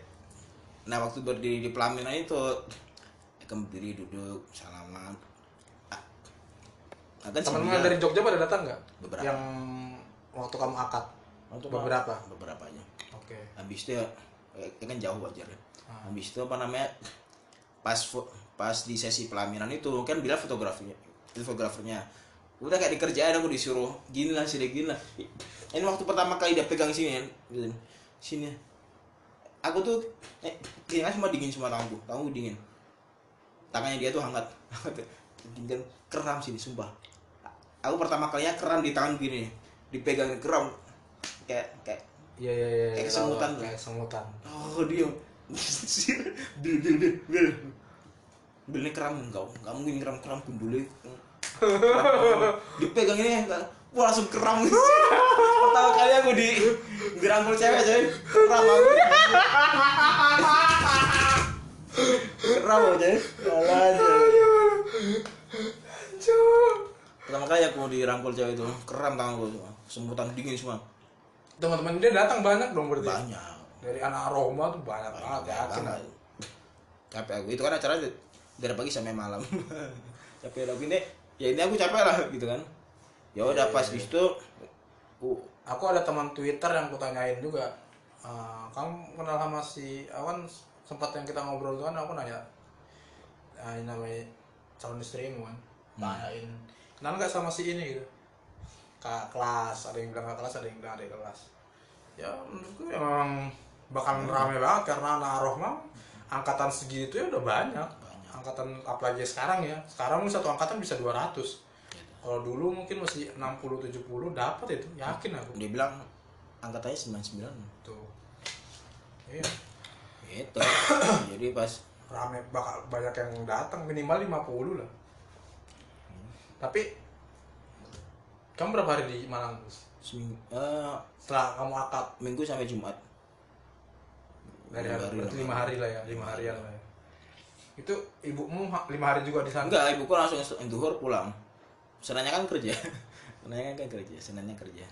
nah waktu berdiri di pelaminan itu kamu berdiri duduk salaman. Ah, ah, teman-teman dari Jogja pada datang nggak? Beberapa. yang waktu kamu akad? Waktu beberapa? beberapa aja. Oke. Habis itu eh, kan jauh wajar ya Ah. habis itu apa namanya pas pas di sesi pelaminan itu kan bila fotografinya itu fotografernya udah kayak dikerjain aku disuruh gini lah sini gini lah. Ini waktu pertama kali dia pegang sini gitu. sini. Aku tuh eh kayaknya semua dingin semua tanganku tanganku dingin. Tangannya dia tuh hangat hangat. Dingin keram sini sumpah. Aku pertama kalinya keram di tangan gini dipegang keram kayak kayak iya iya iya Kayak iya, kesemutan tahu, kayak kesemutan. Oh dia. Bil bil bil bil bil ini keram enggak enggak mungkin keram keram gundule dipegang ini enggak. Wah langsung keram. Pertama kali aku di dirangkul cewek coy. Keram aku. Keram coy. Alah, coy. pertama kali aku dirangkul cewek itu keram tanganku semutan dingin semua. Teman-teman dia datang banyak dong berarti. Banyak. Dari anak aroma tuh banyak banget ya capek aku. Itu kan acara dari- pagi sampai malam. Capek aku ini ya ini aku capek lah gitu kan. Ya udah pas di situ aku aku ada teman Twitter yang aku tanyain juga. "Eh, kamu kenal sama si aku kan sempat yang kita ngobrol tuh kan aku nanya "Ah, ini namanya calon istrimu kan? Tanyain kenal nggak sama si ini? Gitu. Kak kelas ada yang bilang kak kelas ada yang bilang adik kelas. Ya menurutku ya memang bakalan rame banget karena anak Rohma angkatan segitu ya udah banyak angkatan apalagi sekarang ya. Sekarang satu angkatan bisa 200 kalau dulu mungkin masih 60 70 dapat itu. Yakin aku. Dia bilang angkatannya 99 tuh. Iya. Gitu. Jadi pas rame bakal banyak yang datang minimal 50 lah. Tapi kamu berapa hari di Malang seminggu eh, setelah kamu akad. Minggu sampai jumat. Dari hari, berarti lima hari lah ya lima harian lah ya itu ibumu lima hari juga di sana? Enggak ibuku langsung duhur pulang. Senanya kan kerja. Senanya kan kerja senanya kerja.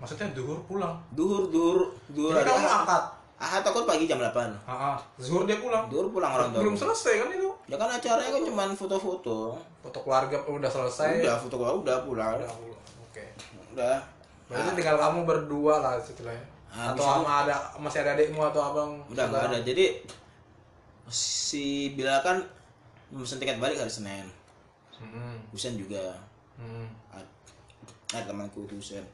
Maksudnya duhur pulang? Duhur duhur duhur. Hari kamu akad ahad aku pagi jam 8 ah zuhur dia pulang? Duhur pulang orang tua belum selesai kan itu? Ya kan acaranya kan cuma foto-foto. Foto keluarga udah selesai? Udah foto gua udah pulang. Udah pulang oke. Udah. Berarti tinggal kamu berdua lah setelahnya Habis atau sama ada masih ada adikmu atau abang? Udah nggak ada. Jadi si Bila kan mesen tiket balik hari Senin hmm. Husen juga Hmm. ada temanku itu Husen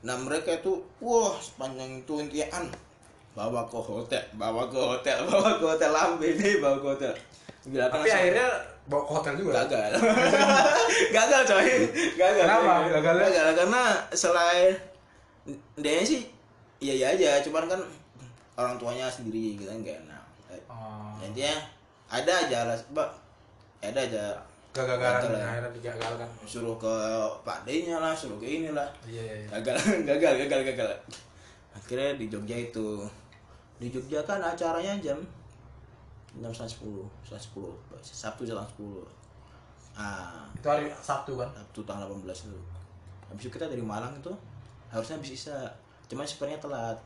nah mereka itu wah sepanjang itu intian bawa ke hotel bawa ke hotel bawa ke hotel lambe nih bawa ke hotel Bila kan tapi langsung- akhirnya bawa ke hotel juga gagal gagal coy gagal Kenapa? Gagalnya? gagal karena selain dia sih iya iya aja cuman kan orang tuanya sendiri gitu kan gak enak. Intinya ada aja alas mbak. Ada aja. Gagal-gagalan Gagal ya. akhirnya digagalkan. suruh ke Pak D-nya lah suruh ke inilah. Iya, iya. iya. gagal gagal gagal gagal. Akhirnya di Jogja itu. Di Jogja kan acaranya jam jam setengah sepuluh setengah sepuluh Sabtu jam sepuluh. Ah. Itu hari Sabtu kan? Sabtu tanggal 18 itu. Habis itu kita dari Malang itu harusnya habis isa cuman sebenarnya telat.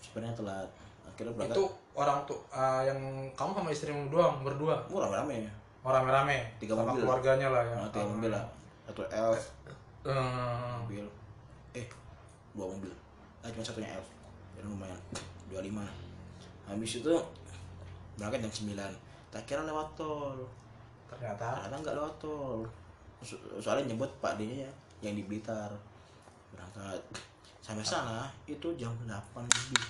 Sebenarnya telat. Akhirnya berangkat. Itu orang tuh eh, yang kamu sama istrimu doang berdua. murah rame ya Orang rame Tiga sama mobil. keluarganya lah ya. nah, tiga mobil lah. Satu elf Eh, mobil. Eh dua mobil. Ah cuma satunya elf jadi lumayan. 25 habis itu berangkat jam 9 tak kira lewat tol. Ternyata? Ternyata nggak lewat tol. So- soalnya nyebut pak D nya yang di Blitar. Berangkat. Sampai sana itu jam 8 lebih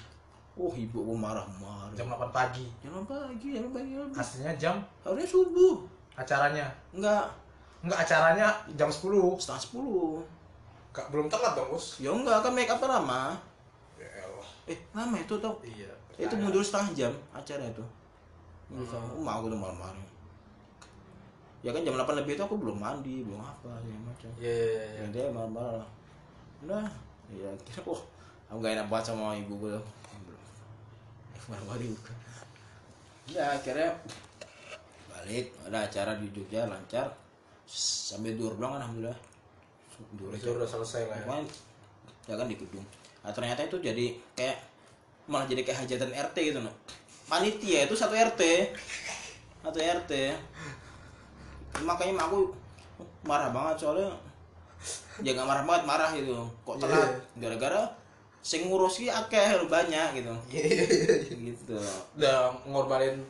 oh ibu gua marah-marah jam 8 pagi. jam 8 pagi jam 8 pagi. Aslinya jam harusnya subuh acaranya. enggak Enggak acaranya jam 10. setengah 10 Kak, belum telat dong, Bos. ya enggak kan make up lama Ya Allah. eh lama itu tau Iya. itu mundur setengah jam acara itu mundur setengah oh, aku tuh marah-marah ya kan jam 8 lebih itu aku belum mandi belum apa segala macam Iya, iya, iya. ya dia marah-marah udah ya kira oh aku gak enak banget sama ibu gue marah-marah juga ya akhirnya balik ada acara di Jogja lancar duur doang kan, alhamdulillah Itu udah selesai lah ya. Ya kan di gedung. Nah, ternyata itu jadi kayak malah jadi kayak hajatan RT gitu no. Panitia itu satu RT. Satu RT. Makanya mak aku marah banget soalnya ya nggak marah banget marah gitu kok telat gara-gara sing ngurus ki akeh banyak gitu. Iya, gitu. Udah ngorbanin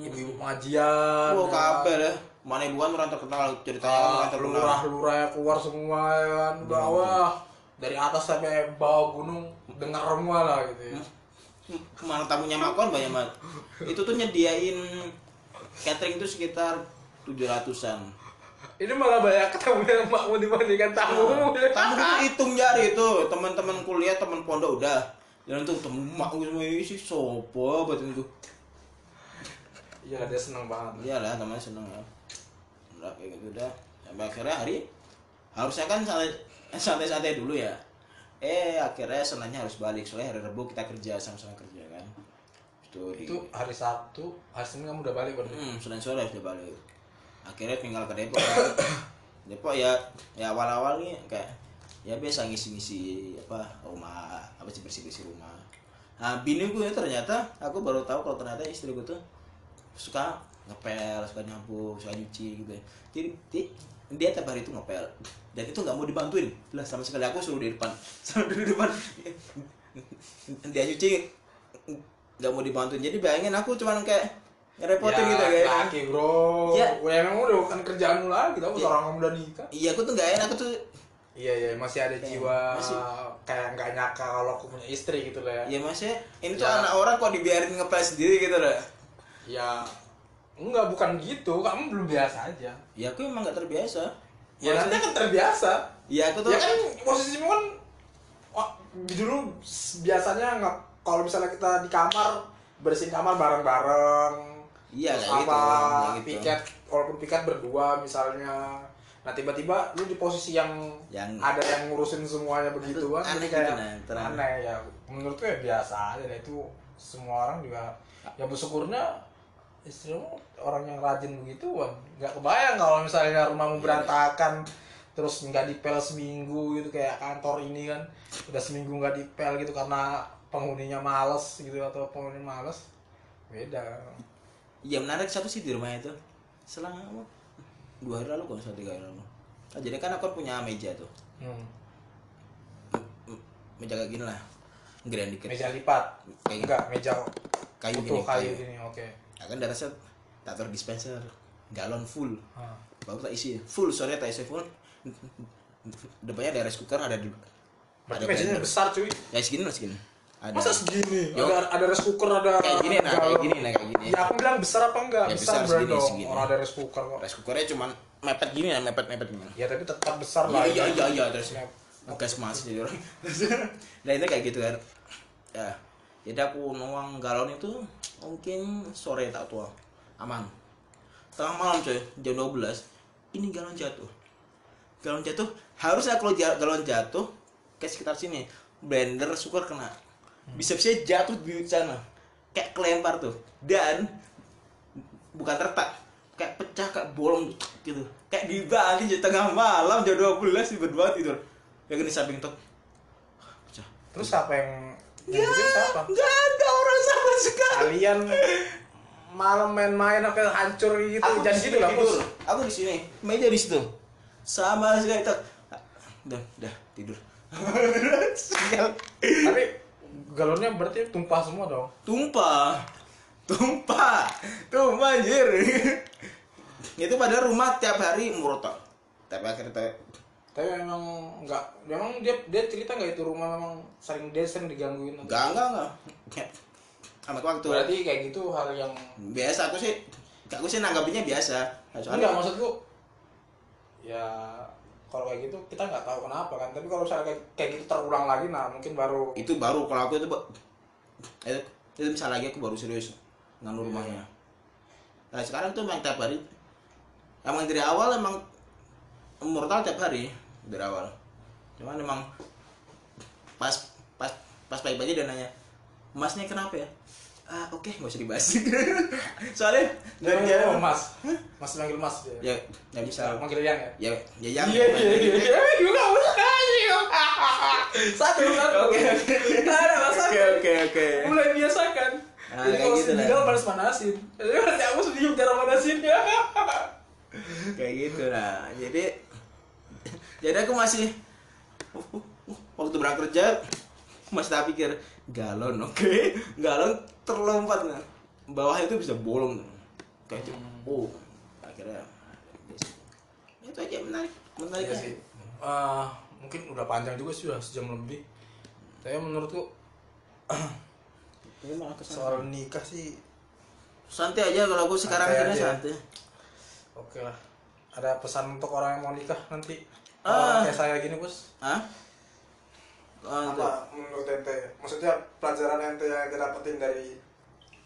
ibu-ibu pengajian. oh kabel ya mana ibuan orang terkenal ceritanya Ah, orang terkenal. lurah-lurah keluar semua ya kan. Bawah. Dari atas sampai bawah gunung dengar semua lah gitu ya. Malah tamunya makon banyak banget. Itu tuh nyediain catering itu sekitar 700-an. Ini malah banyak ketemu dengan makmu dibandingkan tamu. Tamu itu hitung jari itu, teman-teman kuliah, teman pondok udah. Dan tuh temen mak gue semua ini sih sopo buat itu. Iya dia seneng banget. Iyalah teman seneng ya. Udah kayak gitu udah. Sampai akhirnya hari harusnya kan santai- santai-santai dulu ya. Eh akhirnya senangnya harus balik soalnya hari Rabu kita kerja sama-sama kerja kan. Itu hari Sabtu, hari Senin kamu udah balik berarti. Hmm, Senin sore sudah balik. Akhirnya tinggal ke Depok. kan. Depok ya ya awal-awal nih kayak ya biasa ngisi-ngisi apa rumah apa sih bersih-bersih rumah. Nah, bini gue ternyata aku baru tahu kalau ternyata istri gue tuh suka ngepel, suka nyapu, suka nyuci gitu. ya. Jadi di- dia tiap hari itu ngepel dan itu nggak mau dibantuin lah sama sekali aku suruh di depan suruh di depan dia nyuci nggak mau dibantuin jadi bayangin aku cuman kayak ngerepotin gitu kayak Laki bro. Ya. Ya. emang udah bukan kerjaanmu lagi, tahu Ya. orang udah nikah. iya aku tuh nggak enak aku tuh Iya iya masih ada jiwa masih. kayak nggak nyaka kalau aku punya istri gitu lah ya. ya maksudnya ini tuh Ya. anak orang kok dibiarin ngepel sendiri gitu lah Ya enggak bukan gitu, kamu belum biasa aja. ya aku emang nggak terbiasa Ya nanti kan terbiasa. ya aku tuh Ya kan posisimu kan wah, dulu biasanya nggak kalau misalnya kita di kamar bersihin kamar bareng-bareng. Iya, kayak gitu, gitu. piket walaupun piket berdua misalnya. Nah tiba-tiba lu di posisi yang, Yang- ada yang ngurusin semuanya begituan aneh jadi kayak gitu, nah, aneh ya. Menurutku ya biasa aja itu semua orang juga ya bersyukurnya istrimu orang yang rajin begituan nggak kebayang kalau misalnya rumahmu berantakan terus nggak dipel seminggu gitu kayak kantor ini kan udah seminggu nggak dipel gitu karena penghuninya males gitu atau penghuni males beda ya menarik. Satu sih di rumah itu? Selang apa? Dua hari lalu kalau salah tiga hari lalu. Nah, jadi kan aku punya meja tuh. Hmm. Meja kayak gini lah. Gedean dikit. Meja lipat. Kayak enggak meja kayu gini kayu gini oke. Ya kan di atasnya tak taruh dispenser. Galon full. Ah. baru tak isi. Full sorry tak isi full. Depannya ada rice cooker ada di berarti ada mejanya blender. besar cuy. Ya segini lah segini ada. Masa segini? Yo. ada ada rice cooker ada kayak gini nah kayak gini nah kayak gini. Ya aku bilang besar apa enggak? Ya, besar, besar, segini, dong. segini. orang ada rice cooker kok. Rice cookernya cuman mepet gini ya mepet mepet gini. Ya tapi tetap besar iya lah. Iya ya. iya iya terus Ya. ngegas mas jadi orang. Nah itu kayak gitu kan ya. Jadi aku nuang galon itu mungkin sore tak tua. Aman. Tengah malam coy. Jam 12 ini galon jatuh. Galon jatuh. Harusnya kalau galon jatuh kayak sekitar sini. Blender syukur kena bisa bisa jatuh di sana. Kayak kelempar tuh. Dan bukan retak kayak pecah kayak bolong gitu. Kayak di Bali jam tengah malam jam 12 di berdua tidur. Yang di samping tuh. Pecah. Terus siapa yang siapa? nggak ada orang sama sekali. Kalian malam main-main apa hancur gitu. aku Jangan di sini gitu lah, tidur. Aku di sini. Meja di situ. Sama sekali tak udah udah tidur. Tapi galonnya berarti tumpah semua dong. tumpah. Tumpah. Tumpah anjir. Itu padahal rumah tiap hari murotok tapi akhirnya te- Tapi memang enggak, memang dia dia cerita nggak itu rumah memang sering dia sering digangguin. enggak enggak enggak amat waktu. Berarti kayak gitu hal yang biasa aku sih aku sih nanggapinnya biasa. Enggak soalnya maksudku ya kalau kayak gitu kita nggak tahu kenapa kan. Tapi kalau misalnya kayak, kayak gitu terulang lagi nah mungkin baru itu baru kalau aku itu Bu- itu, itu misal lagi aku baru serius nganu rumahnya. Nah sekarang tuh emang tiap hari emang dari awal emang mortal tiap hari dari awal. Cuman emang pas pas pas pagi-pagi dia nanya masnya kenapa ya ah oke nggak usah dibahas. Soalnya dia dari dia oh, mas. Mas manggil mas. Dia ya nggak bisa. Manggil yang ya? Ya ya yang. Iya iya iya iya. Juga satu satu. Oke, Nggak ada masalah. Oke oke oke. Mulai biasakan. Ah, jadi kayak kalau gitu panas panasin jadi nanti aku sedih cara panasin ya kayak gitu nah jadi jadi aku masih waktu berangkat kerja masih tak pikir galon oke? Galon terlompat nah bawah itu bisa bolong kayak gitu. oh akhirnya itu aja menarik menarik Iya sih. Eh, mungkin udah panjang juga sih udah sejam lebih. Tapi menurutku Ini soal nikah sih santai aja kalau aku sekarang Santai aja. santai oke lah. Ada pesan untuk orang yang mau nikah nanti. Ah. Orang kayak saya gini bos. Itu. Apa menurut ente? Maksudnya pelajaran ente yang ente dapetin dari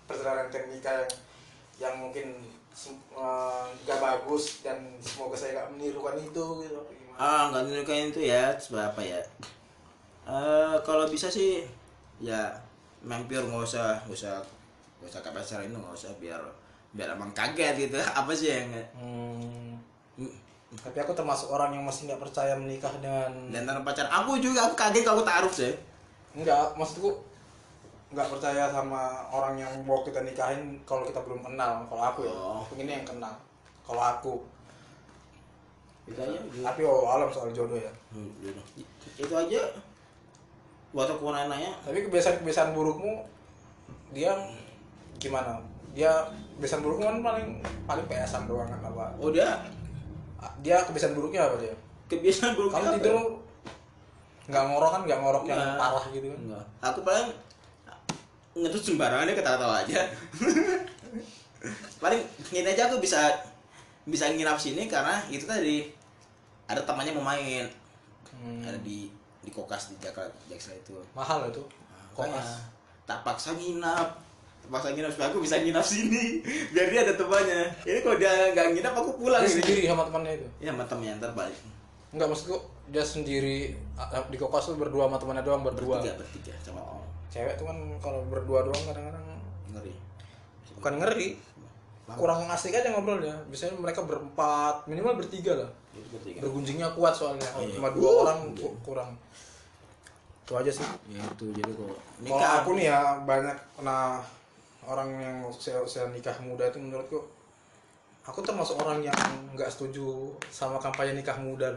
perjalanan ente nikah yang yang mungkin nggak bagus dan semoga saya nggak menirukan itu gitu gimana? Ah, nggak nunjukin itu ya, sebab apa ya? Eh, kalau bisa sih, ya mampir nggak usah, nggak usah, nggak usah pacaran itu nggak usah biar biar emang kaget gitu. Apa sih yang Hmm. Tapi aku termasuk orang yang masih nggak percaya menikah dengan dan tanpa pacar aku juga aku kaget kalau taruh sih. Enggak, maksudku nggak percaya sama orang yang mau kita nikahin kalau kita belum kenal. Kalau aku ya, Oh. aku ini yang kenal. Kalau aku, Itu aja. tapi oh alam soal jodoh ya. Hmm, gitu. Itu aja. Waktu aku nanya, Tapi kebiasaan-kebiasaan burukmu, dia gimana? Dia kebiasaan burukmu kan paling paling pesan doang kan apa? oh dia Dia kebiasaan buruknya apa dia? kebiasaan buruk Kamu tidur ya? nggak ngorok kan nggak ngorok yang parah gitu kan? Enggak. Aku paling ngetut sembarangan dia ketawa-tawa aja. paling ini aja aku bisa bisa nginap sini karena itu tadi ada temannya mau main Hmm, ada di di kokas di Jakarta Jaksel itu mahal itu. Kokas. tak paksa nginap paksa nginap supaya aku bisa nginap sini biar dia ada temannya ini kalau dia nggak nginap aku pulang Dia sendiri sama temannya itu. ya sama temennya ntar balik Enggak maksudku dia sendiri di kokas tuh berdua sama temannya doang berdua. bertiga bertiga sama oh, Cewek tuh kan kalau berdua doang kadang-kadang ngeri bukan ngeri, kurang asik aja ngobrolnya. Biasanya mereka berempat, minimal bertiga lah. Jadi bertiga Bergunjingnya kuat soalnya. Kalau Iya. cuma dua orang ku- kurang. Itu aja sih. ya itu jadi kok Kalau aku nih ya banyak nah orang yang usia, usia nikah muda itu menurutku aku termasuk orang yang nggak setuju sama kampanye nikah muda.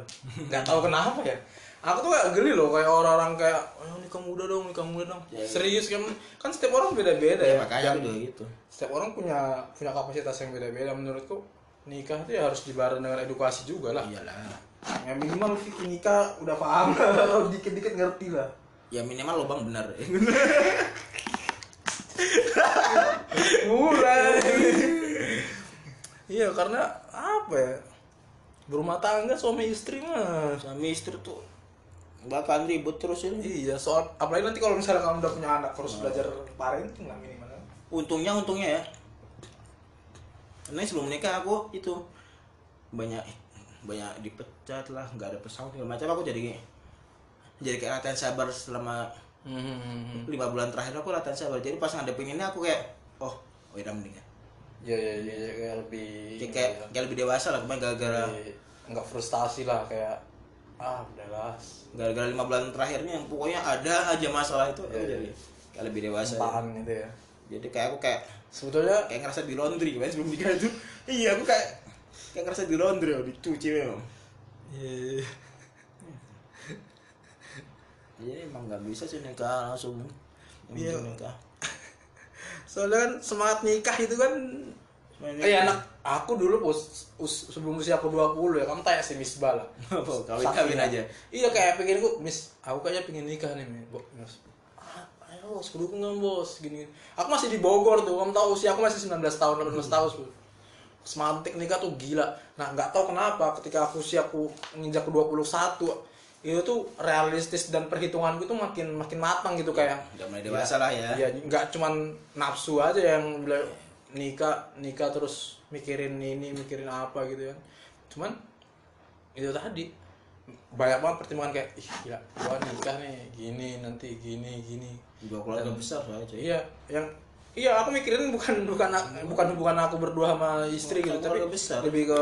Nggak tahu kenapa ya. Aku tuh kayak geli loh kayak orang-orang kayak "Ayo nikah muda dong, nikah muda dong. Ya, ya. Serius kan kan setiap orang beda-beda ya, ya. makanya gitu setiap orang punya punya kapasitas yang beda-beda menurutku nikah itu ya harus dibareng dengan edukasi juga lah. iyalah Ya minimal Vicky nikah udah paham dikit-dikit ngerti lah. ya minimal lubang benar Mulai. iya karena apa ya? Berumah tangga suami istri mah. suami istri tuh bahkan ribut terus ini Iya, soal apalagi nanti kalau misalnya kamu udah punya anak terus belajar parenting lah minimal. untungnya untungnya ya karena sebelum nikah aku itu banyak banyak dipecat lah nggak ada pesawat segala macam aku jadi jadi kayak latihan sabar selama Hmm. lima bulan terakhir aku latihan sabar jadi pas ngadepin ini aku kayak oh oh ya Ya ya ya, ya kayak lebih kayak, kayak, kayak lebih dewasa lah kemarin gara-gara nggak frustasi lah kayak ah udahlah gara-gara lima bulan terakhirnya yang pokoknya ada aja masalah itu Iya, jadi kayak lebih dewasa. Tahan gitu ya. Jadi kayak aku kayak sebetulnya kayak ngerasa di laundry kemarin sebelum nikah itu. Iya aku kayak kayak ngerasa di laundry oh, dicuci memang. Iya, jadi emang nggak bisa sih nikah langsung. Iya. Nikah soalnya kan semangat nikah itu kan Eh nikah. anak aku dulu us, us- sebelum usia aku 20 ya kamu tanya si Miss Bala Apa, kawin-kawin aja. Iya kayak pengen aku Miss aku kayaknya pengen nikah nih Mi." Bo, Miss. "Ah, ayo bos? Aku dukung kamu bos gini. Aku masih di Bogor tuh kamu tahu usia aku masih 19 tahun 18 tahun tuh semantik nikah tuh gila. Nah nggak tahu kenapa ketika aku usia aku nginjak ke 21 itu tuh realistis dan perhitunganku tuh makin makin matang gitu kayak. Udah mulai dewasa lah ya. Ya nggak cuman nafsu aja yang bilang nikah nikah terus mikirin ini mikirin apa gitu kan. Cuman itu tadi. Banyak banget pertimbangan kayak ih gila gua nikah nih gini nanti gini gini. Dua keluarga besar soalnya iya yang iya aku mikirin bukan bukan bukan bukan aku berdua sama istri gitu tapi besar. lebih ke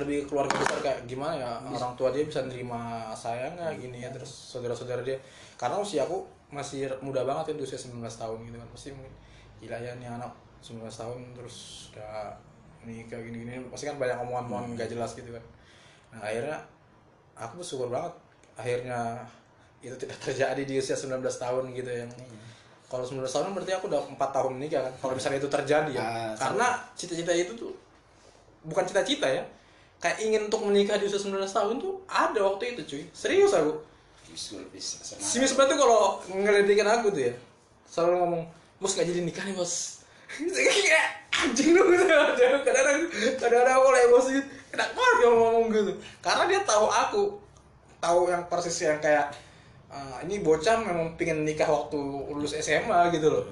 lebih ke keluarga besar kayak gimana ya orang tua dia bisa nerima saya nggak gini ya terus saudara-saudara dia. Karena usia aku masih muda banget kan usia 19 tahun gitu kan pasti mungkin gila ya nih anak 19 tahun terus udah nikah gini-gini pasti kan banyak omongan-omongan nggak jelas gitu kan. Nah akhirnya aku bersyukur banget akhirnya itu tidak terjadi di usia 19 tahun gitu yang kalau 19 tahun berarti aku udah 4 tahun nikah kan kalau misalnya itu terjadi ya. Ah, karena cita-cita itu tuh bukan cita-cita ya kayak ingin untuk menikah di usia 19 tahun tuh ada waktu itu cuy. Serius aku. Bisul, bis, si Miss Batu kalau ngeledekin aku tuh ya selalu ngomong bos gak jadi nikah nih bos. Kayak anjing lu gitu. Kadang-kadang kadang-kadang aku lagi emosi kenapa banget dia ngomong gitu? Karena dia tahu aku tahu yang persis yang kayak "Ah, ini bocah memang pingin nikah waktu lulus SMA gitu loh.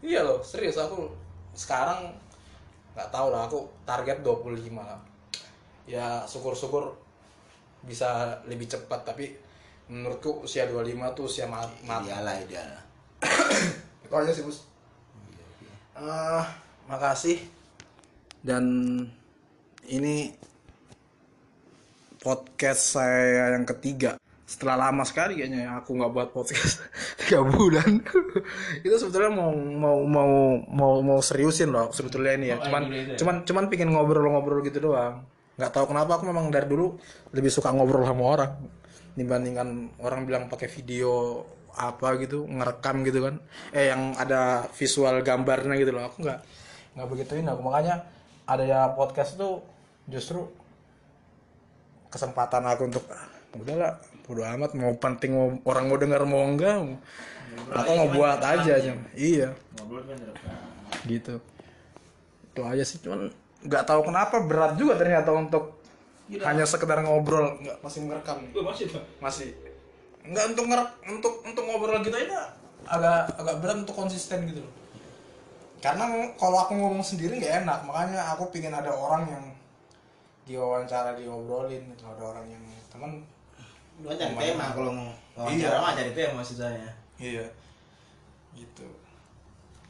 Iya loh serius aku sekarang nggak tahu lah aku target 25 lah ya syukur-syukur bisa lebih cepat tapi menurutku usia 25 tuh usia mat matang ideal lah ideal itu aja sih bos. Ah, makasih. Dan ini podcast saya yang ketiga setelah lama sekali kayaknya ya aku nggak buat podcast. Tiga bulan. Itu sebetulnya mau mau mau mau mau seriusin loh sebetulnya ini ya. Oh, cuman ya? cuman cuman pingin ngobrol-ngobrol gitu doang. Nggak tahu kenapa aku memang dari dulu lebih suka ngobrol sama orang dibandingkan orang bilang pakai video apa gitu ngerekam gitu kan. Eh yang ada visual gambarnya gitu loh. Aku nggak nggak begituin aku. Makanya ada ya podcast tuh justru kesempatan aku untuk ah, udahlah bodo amat mau penting mau orang mau dengar mau enggak aku mau buat aja aja. iya. Ngobrol kan gitu. Itu aja sih cuman nggak tahu kenapa berat juga ternyata untuk hanya sekedar ngobrol. Nggak masih merekam. Nih. masih masih. Nggak untuk ngerek untuk untuk ngobrol gitu aja agak agak berat untuk konsisten gitu loh. Karena kalau aku ngomong sendiri nggak enak. Makanya aku pingin ada orang yang diwawancara diobrolin. Ada orang yang teman lu cari tema kalau mau Iya. wawancara mah cari tema maksudnya iya gitu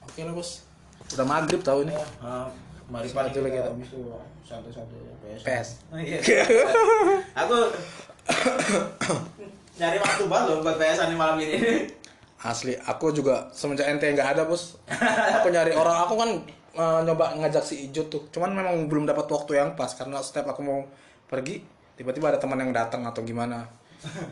oke lah bos udah maghrib tahu ini Ah, mari paling lagi kita habis itu satu-satu PS. PS. Oh, iya. aku nyari waktu banget loh buat PS nih malam ini. Asli, aku juga semenjak ente nggak ada bos. Aku nyari orang, aku kan eh, nyoba ngajak si Ijut tuh. Cuman memang belum dapat waktu yang pas karena setiap aku mau pergi, tiba-tiba ada teman yang datang atau gimana.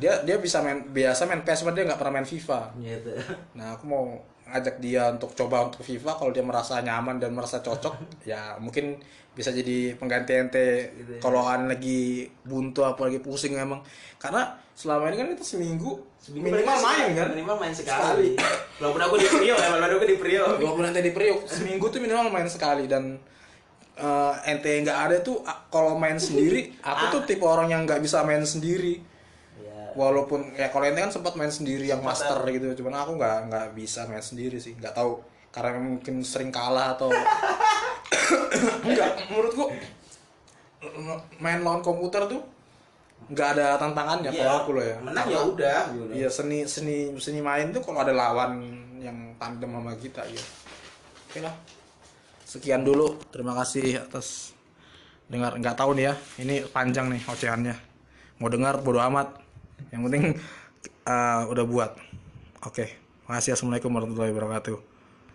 Dia dia bisa main biasa main PS, dia nggak pernah main FIFA. Gitu. Nah, aku mau ngajak dia untuk coba untuk FIFA kalau dia merasa nyaman dan merasa cocok, ya mungkin bisa jadi pengganti ente Gitu ya. kalau kan lagi buntu apa lagi pusing emang. Karena selama ini kan kita seminggu, minimal main kan. Minimal main sekali. Walaupun aku di Priok ya, walaupun aku di Priok. Walaupun ente di Priok seminggu tuh minimal main sekali dan eh, ente nggak ada tuh kalau main sendiri aku tuh tipe orang yang nggak bisa main sendiri. Walaupun ya kalau ente kan sempat main sendiri yang master gitu cuman aku nggak nggak bisa main sendiri sih nggak tahu karena mungkin sering kalah atau enggak menurutku main lawan komputer tuh nggak ada tantangannya Iya. kalau aku loh ya menang ya udah gitu. Iya seni seni seni main tuh kalau ada lawan yang tandem sama kita ya. Oke lah. Sekian dulu. Terima kasih atas dengar nggak tahu nih ya. Ini panjang nih ocehannya. Mau dengar bodo amat. Yang penting eh, udah buat. Oke. Makasih. Assalamualaikum warahmatullahi wabarakatuh.